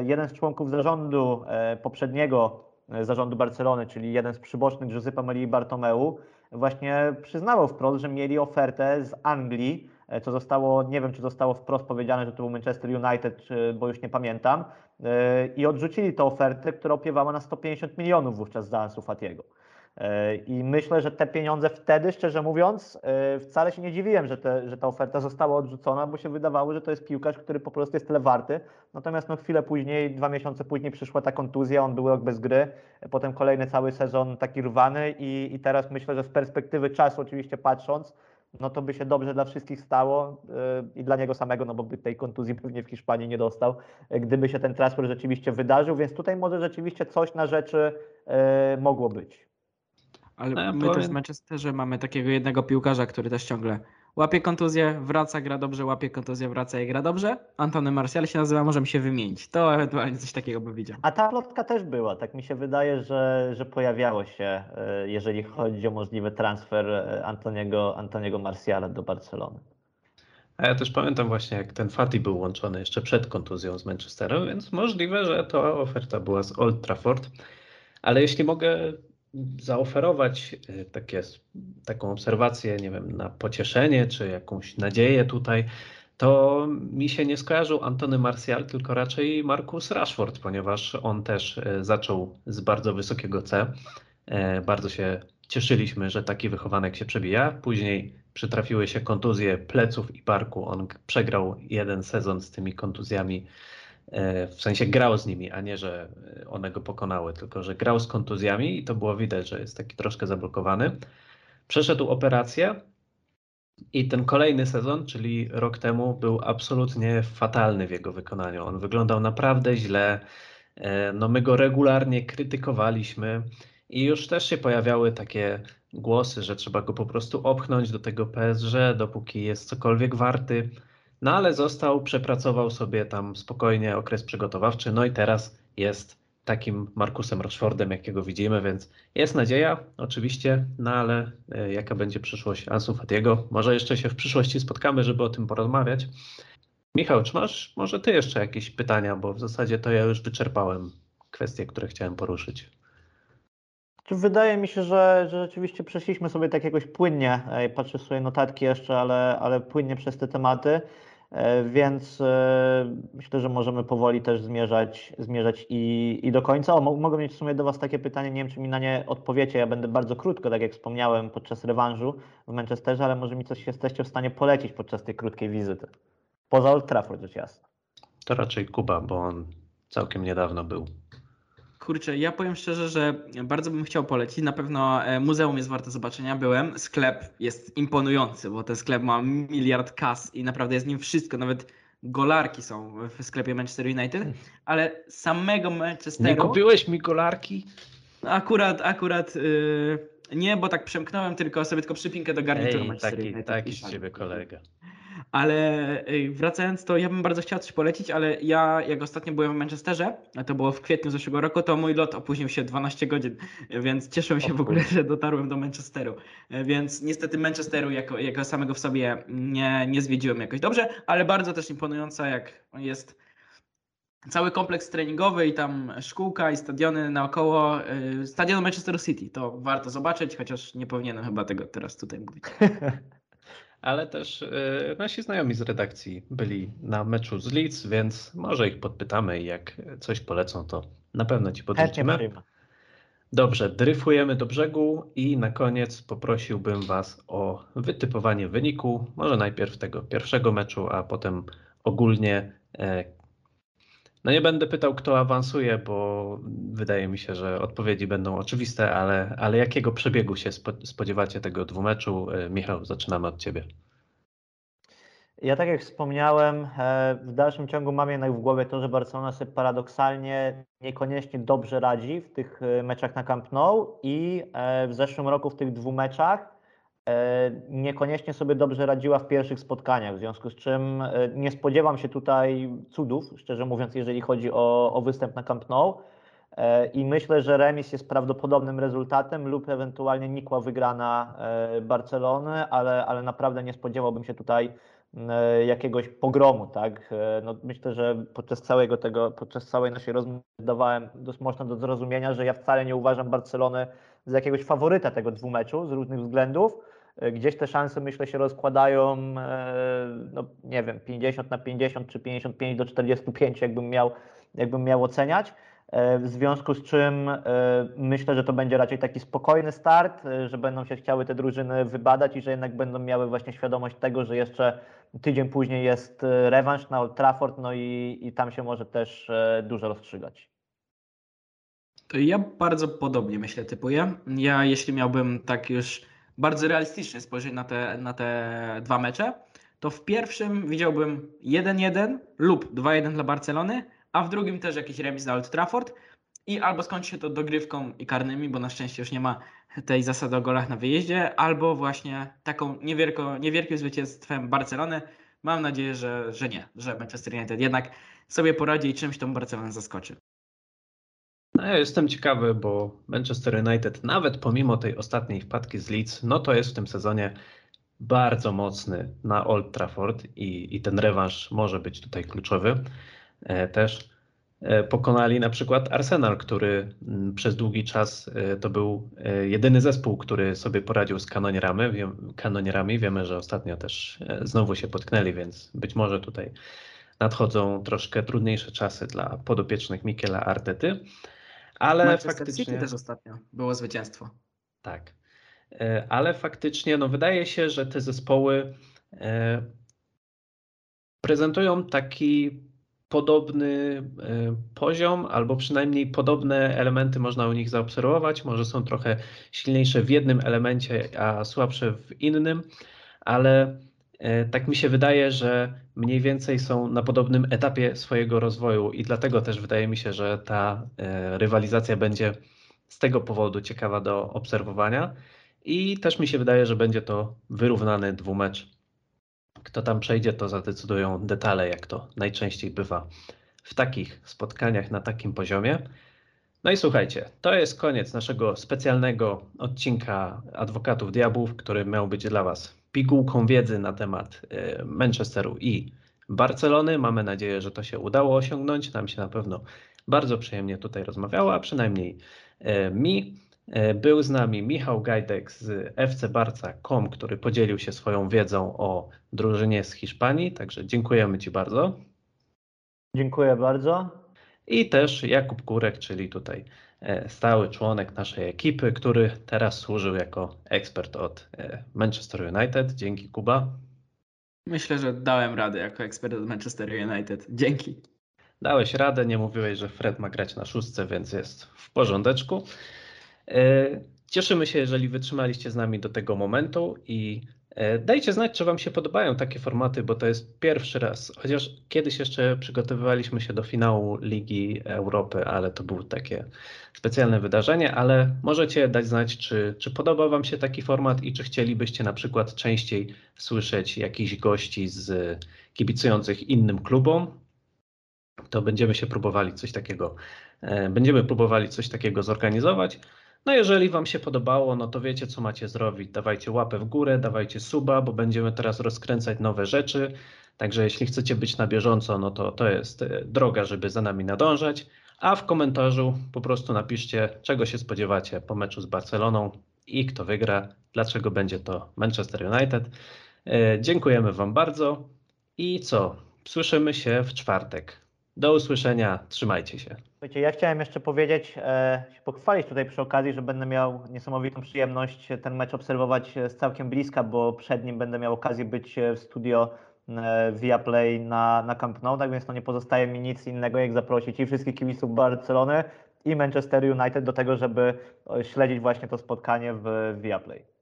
jeden z członków zarządu poprzedniego zarządu Barcelony, czyli jeden z przybocznych Giuseppe Marii Bartomeu, właśnie przyznawał wprost, że mieli ofertę z Anglii, e, co zostało, nie wiem czy zostało wprost powiedziane, że to był Manchester United, bo już nie pamiętam, e, i odrzucili tę ofertę, która opiewała na 150 milionów wówczas za Ansu Fatiego. E, I myślę, że te pieniądze wtedy, szczerze mówiąc, e, wcale się nie dziwiłem, że, te, że ta oferta została odrzucona, bo się wydawało, że to jest piłkarz, który po prostu jest tyle warty. Natomiast no, chwilę później, dwa miesiące później przyszła ta kontuzja, on był rok bez gry, e, potem kolejny cały sezon taki rwany i, i teraz myślę, że z perspektywy czasu oczywiście patrząc, no to by się dobrze dla wszystkich stało y, i dla niego samego, no bo by tej kontuzji pewnie w Hiszpanii nie dostał, y, gdyby się ten transfer rzeczywiście wydarzył, więc tutaj może rzeczywiście coś na rzeczy mogło być. Ale No ja my też powiem- w Manchesterze mamy takiego jednego piłkarza, który też ciągle łapie kontuzję, wraca, gra dobrze, łapie kontuzję, wraca i gra dobrze. Antony Martial się nazywa, możemy się wymienić. To ewentualnie coś takiego by widział. A ta plotka też była, tak mi się wydaje, że, że pojawiało się, y, jeżeli chodzi o możliwy transfer y, Antoniego, Antoniego Marciala do Barcelony. A ja też pamiętam właśnie, jak ten Fati był łączony jeszcze przed kontuzją z Manchesterem, więc możliwe, że to oferta była z Old Trafford. Ale jeśli mogę zaoferować y, takie, taką obserwację, nie wiem, na pocieszenie czy jakąś nadzieję tutaj, to mi się nie skojarzył Antony Martial, tylko raczej Marcus Rashford, ponieważ on też y, zaczął z bardzo wysokiego C. E, Bardzo się cieszyliśmy, że taki wychowanek się przebija. Później przytrafiły się kontuzje pleców i barku. On przegrał jeden sezon z tymi kontuzjami, w sensie grał z nimi, a nie, że e, one go pokonały, tylko że grał z kontuzjami i to było widać, że jest taki troszkę zablokowany. Przeszedł operację i ten kolejny sezon, czyli rok temu, był absolutnie fatalny w jego wykonaniu. On wyglądał naprawdę źle. E, No my go regularnie krytykowaliśmy i już też się pojawiały takie głosy, że trzeba go po prostu opchnąć do tego PSG, dopóki jest cokolwiek warty. No ale został, przepracował sobie tam spokojnie okres przygotowawczy, no i teraz jest takim Markusem Rashfordem, jakiego widzimy, więc jest nadzieja, oczywiście, no ale e, jaka będzie przyszłość Ansu Fatiego? Może jeszcze się w przyszłości spotkamy, żeby o tym porozmawiać. Michał, czy masz może ty jeszcze jakieś pytania, bo w zasadzie to ja już wyczerpałem kwestie, które chciałem poruszyć. Wydaje mi się, że, że rzeczywiście przeszliśmy sobie tak jakoś płynnie, e, patrzę sobie notatki jeszcze, ale, ale płynnie przez te tematy, e, więc e, myślę, że możemy powoli też zmierzać, zmierzać i, i do końca. O, mo- mogę mieć w sumie do Was takie pytanie, nie wiem czy mi na nie odpowiecie, ja będę bardzo krótko, tak jak wspomniałem podczas rewanżu w Manchesterze, ale może mi coś jesteście w stanie polecić podczas tej krótkiej wizyty. Poza Old Trafford rzecz jasna. To raczej Kuba, bo on całkiem niedawno był. Kurczę, ja powiem szczerze, że bardzo bym chciał polecić. Na pewno e, muzeum jest warte zobaczenia. Byłem. Sklep jest imponujący, bo ten sklep ma miliard kas i naprawdę jest nim wszystko. Nawet golarki są w sklepie Manchester United, ale samego Manchesteru. Nie kupiłeś mi kolarki? Akurat, akurat yy, nie, bo tak przemknąłem tylko sobie tylko przypinkę do garnituru Ej, Manchester taki, United taki z tak. ciebie kolega. Ale y, wracając, to ja bym bardzo chciał coś polecić, ale ja jak ostatnio byłem w Manchesterze, a to było w kwietniu zeszłego roku, to mój lot opóźnił się 12 godzin, więc cieszę się w ogóle, że dotarłem do Manchesteru. Więc niestety Manchesteru jako, jako samego w sobie nie, nie zwiedziłem jakoś dobrze, ale bardzo też imponująca jak jest cały kompleks treningowy i tam szkółka i stadiony naokoło. y, Stadion Manchester City, to warto zobaczyć, chociaż nie powinienem chyba tego teraz tutaj mówić. *laughs* Ale też e, nasi znajomi z redakcji byli na meczu z Leeds, więc może ich podpytamy i jak coś polecą, to na pewno ci podrzucimy. Dobrze, dryfujemy do brzegu i na koniec poprosiłbym Was o wytypowanie wyniku. Może najpierw tego pierwszego meczu, a potem ogólnie. No nie będę pytał, kto awansuje, bo wydaje mi się, że odpowiedzi będą oczywiste, ale, ale jakiego przebiegu się spo- spodziewacie tego dwumeczu? E, Michał, zaczynamy od Ciebie. Ja tak jak wspomniałem, e, w dalszym ciągu mam jednak w głowie to, że Barcelona sobie paradoksalnie niekoniecznie dobrze radzi w tych e, meczach na Camp Nou i w zeszłym roku w tych dwóch meczach niekoniecznie sobie dobrze radziła w pierwszych spotkaniach, w związku z czym e, nie spodziewam się tutaj cudów, szczerze mówiąc, jeżeli chodzi o, o występ na Camp Nou. E, I myślę, że remis jest prawdopodobnym rezultatem lub ewentualnie nikła wygrana e, Barcelony, ale, ale naprawdę nie spodziewałbym się tutaj e, jakiegoś pogromu, tak? E, No, myślę, że podczas całego tego, podczas całej naszej rozmowy dawałem dość mocno do zrozumienia, że ja wcale nie uważam Barcelony za jakiegoś faworyta tego dwumeczu z różnych względów. E, Gdzieś te szanse, myślę, się rozkładają, e, no nie wiem, 50 na 50 czy 55 do 45, jakbym miał, jakbym miał oceniać. E, W związku z czym myślę, że to będzie raczej taki spokojny start, że będą się chciały te drużyny wybadać i że jednak będą miały właśnie świadomość tego, że jeszcze tydzień później jest rewanż na Old Trafford, no i, i tam się może też dużo rozstrzygać. To ja bardzo podobnie myślę, typuję. Ja jeśli miałbym tak już bardzo realistycznie spojrzeć na te, na te dwa mecze, to w pierwszym widziałbym 1-1 lub 2-1 dla Barcelony, a w drugim też jakiś remis na Old Trafford i albo skończy się to dogrywką i karnymi, bo na szczęście już nie ma tej zasady o golach na wyjeździe, albo właśnie taką niewielko, niewielkim zwycięstwem Barcelony. Mam nadzieję, że, że nie, że Manchester United jednak sobie poradzi i czymś tą Barcelonę zaskoczy. No, ja jestem ciekawy, bo Manchester United, nawet pomimo tej ostatniej wpadki z Leeds, no to jest w tym sezonie bardzo mocny na Old Trafford i, i ten rewanż może być tutaj kluczowy. E, też e, pokonali na przykład Arsenal, który mm, przez długi czas e, to był e, jedyny zespół, który sobie poradził z kanonierami. Wiem, kanonierami. Wiemy, że ostatnio też e, znowu się potknęli, więc być może tutaj nadchodzą troszkę trudniejsze czasy dla podopiecznych Mikela Artety. Ale Manchester faktycznie. City też ostatnio było zwycięstwo. Tak. E, Ale faktycznie, no wydaje się, że te zespoły e, prezentują taki podobny e, poziom, albo przynajmniej podobne elementy można u nich zaobserwować. Może są trochę silniejsze w jednym elemencie, a słabsze w innym, ale tak mi się wydaje, że mniej więcej są na podobnym etapie swojego rozwoju i dlatego też wydaje mi się, że ta e, rywalizacja będzie z tego powodu ciekawa do obserwowania. I też mi się wydaje, że będzie to wyrównany dwumecz. Kto tam przejdzie, to zadecydują detale, jak to najczęściej bywa w takich spotkaniach na takim poziomie. No i słuchajcie, to jest koniec naszego specjalnego odcinka Adwokatów Diabłów, który miał być dla Was pigułką wiedzy na temat e, Manchesteru i Barcelony. Mamy nadzieję, że to się udało osiągnąć. Nam się na pewno bardzo przyjemnie tutaj rozmawiało, a przynajmniej e, mi. E, Był z nami Michał Gajdek z FC Barca.com, który podzielił się swoją wiedzą o drużynie z Hiszpanii, także dziękujemy Ci bardzo. Dziękuję bardzo. I też Jakub Kurek, czyli tutaj stały członek naszej ekipy, który teraz służył jako ekspert od e, Manchester United. Dzięki Kuba. Myślę, że dałem radę jako ekspert od Manchester United. Dzięki. Dałeś radę, nie mówiłeś, że Fred ma grać na szóstce, więc jest w porządeczku. E, Cieszymy się, jeżeli wytrzymaliście z nami do tego momentu i e, dajcie znać, czy Wam się podobają takie formaty, bo to jest pierwszy raz, chociaż kiedyś jeszcze przygotowywaliśmy się do finału Ligi Europy, ale to było takie specjalne wydarzenie, ale możecie dać znać, czy, czy podoba Wam się taki format i czy chcielibyście na przykład częściej słyszeć jakichś gości z kibicujących innym klubom, to będziemy się próbowali coś takiego, e, będziemy próbowali coś takiego zorganizować. No jeżeli Wam się podobało, no to wiecie co macie zrobić. Dawajcie łapę w górę, dawajcie suba, bo będziemy teraz rozkręcać nowe rzeczy. Także jeśli chcecie być na bieżąco, no to to jest e, droga, żeby za nami nadążać. A w komentarzu po prostu napiszcie, czego się spodziewacie po meczu z Barceloną i kto wygra, dlaczego będzie to Manchester United. E, Dziękujemy Wam bardzo i co? Słyszymy się w czwartek. Do usłyszenia, trzymajcie się. Słuchajcie, ja chciałem jeszcze powiedzieć, e, się pochwalić tutaj przy okazji, że będę miał niesamowitą przyjemność ten mecz obserwować z całkiem bliska, bo przed nim będę miał okazję być w studio e, Viaplay na, na Camp Nou, tak więc no nie pozostaje mi nic innego, jak zaprosić i wszystkich kibiców Barcelony i Manchester United do tego, żeby śledzić właśnie to spotkanie w Viaplay.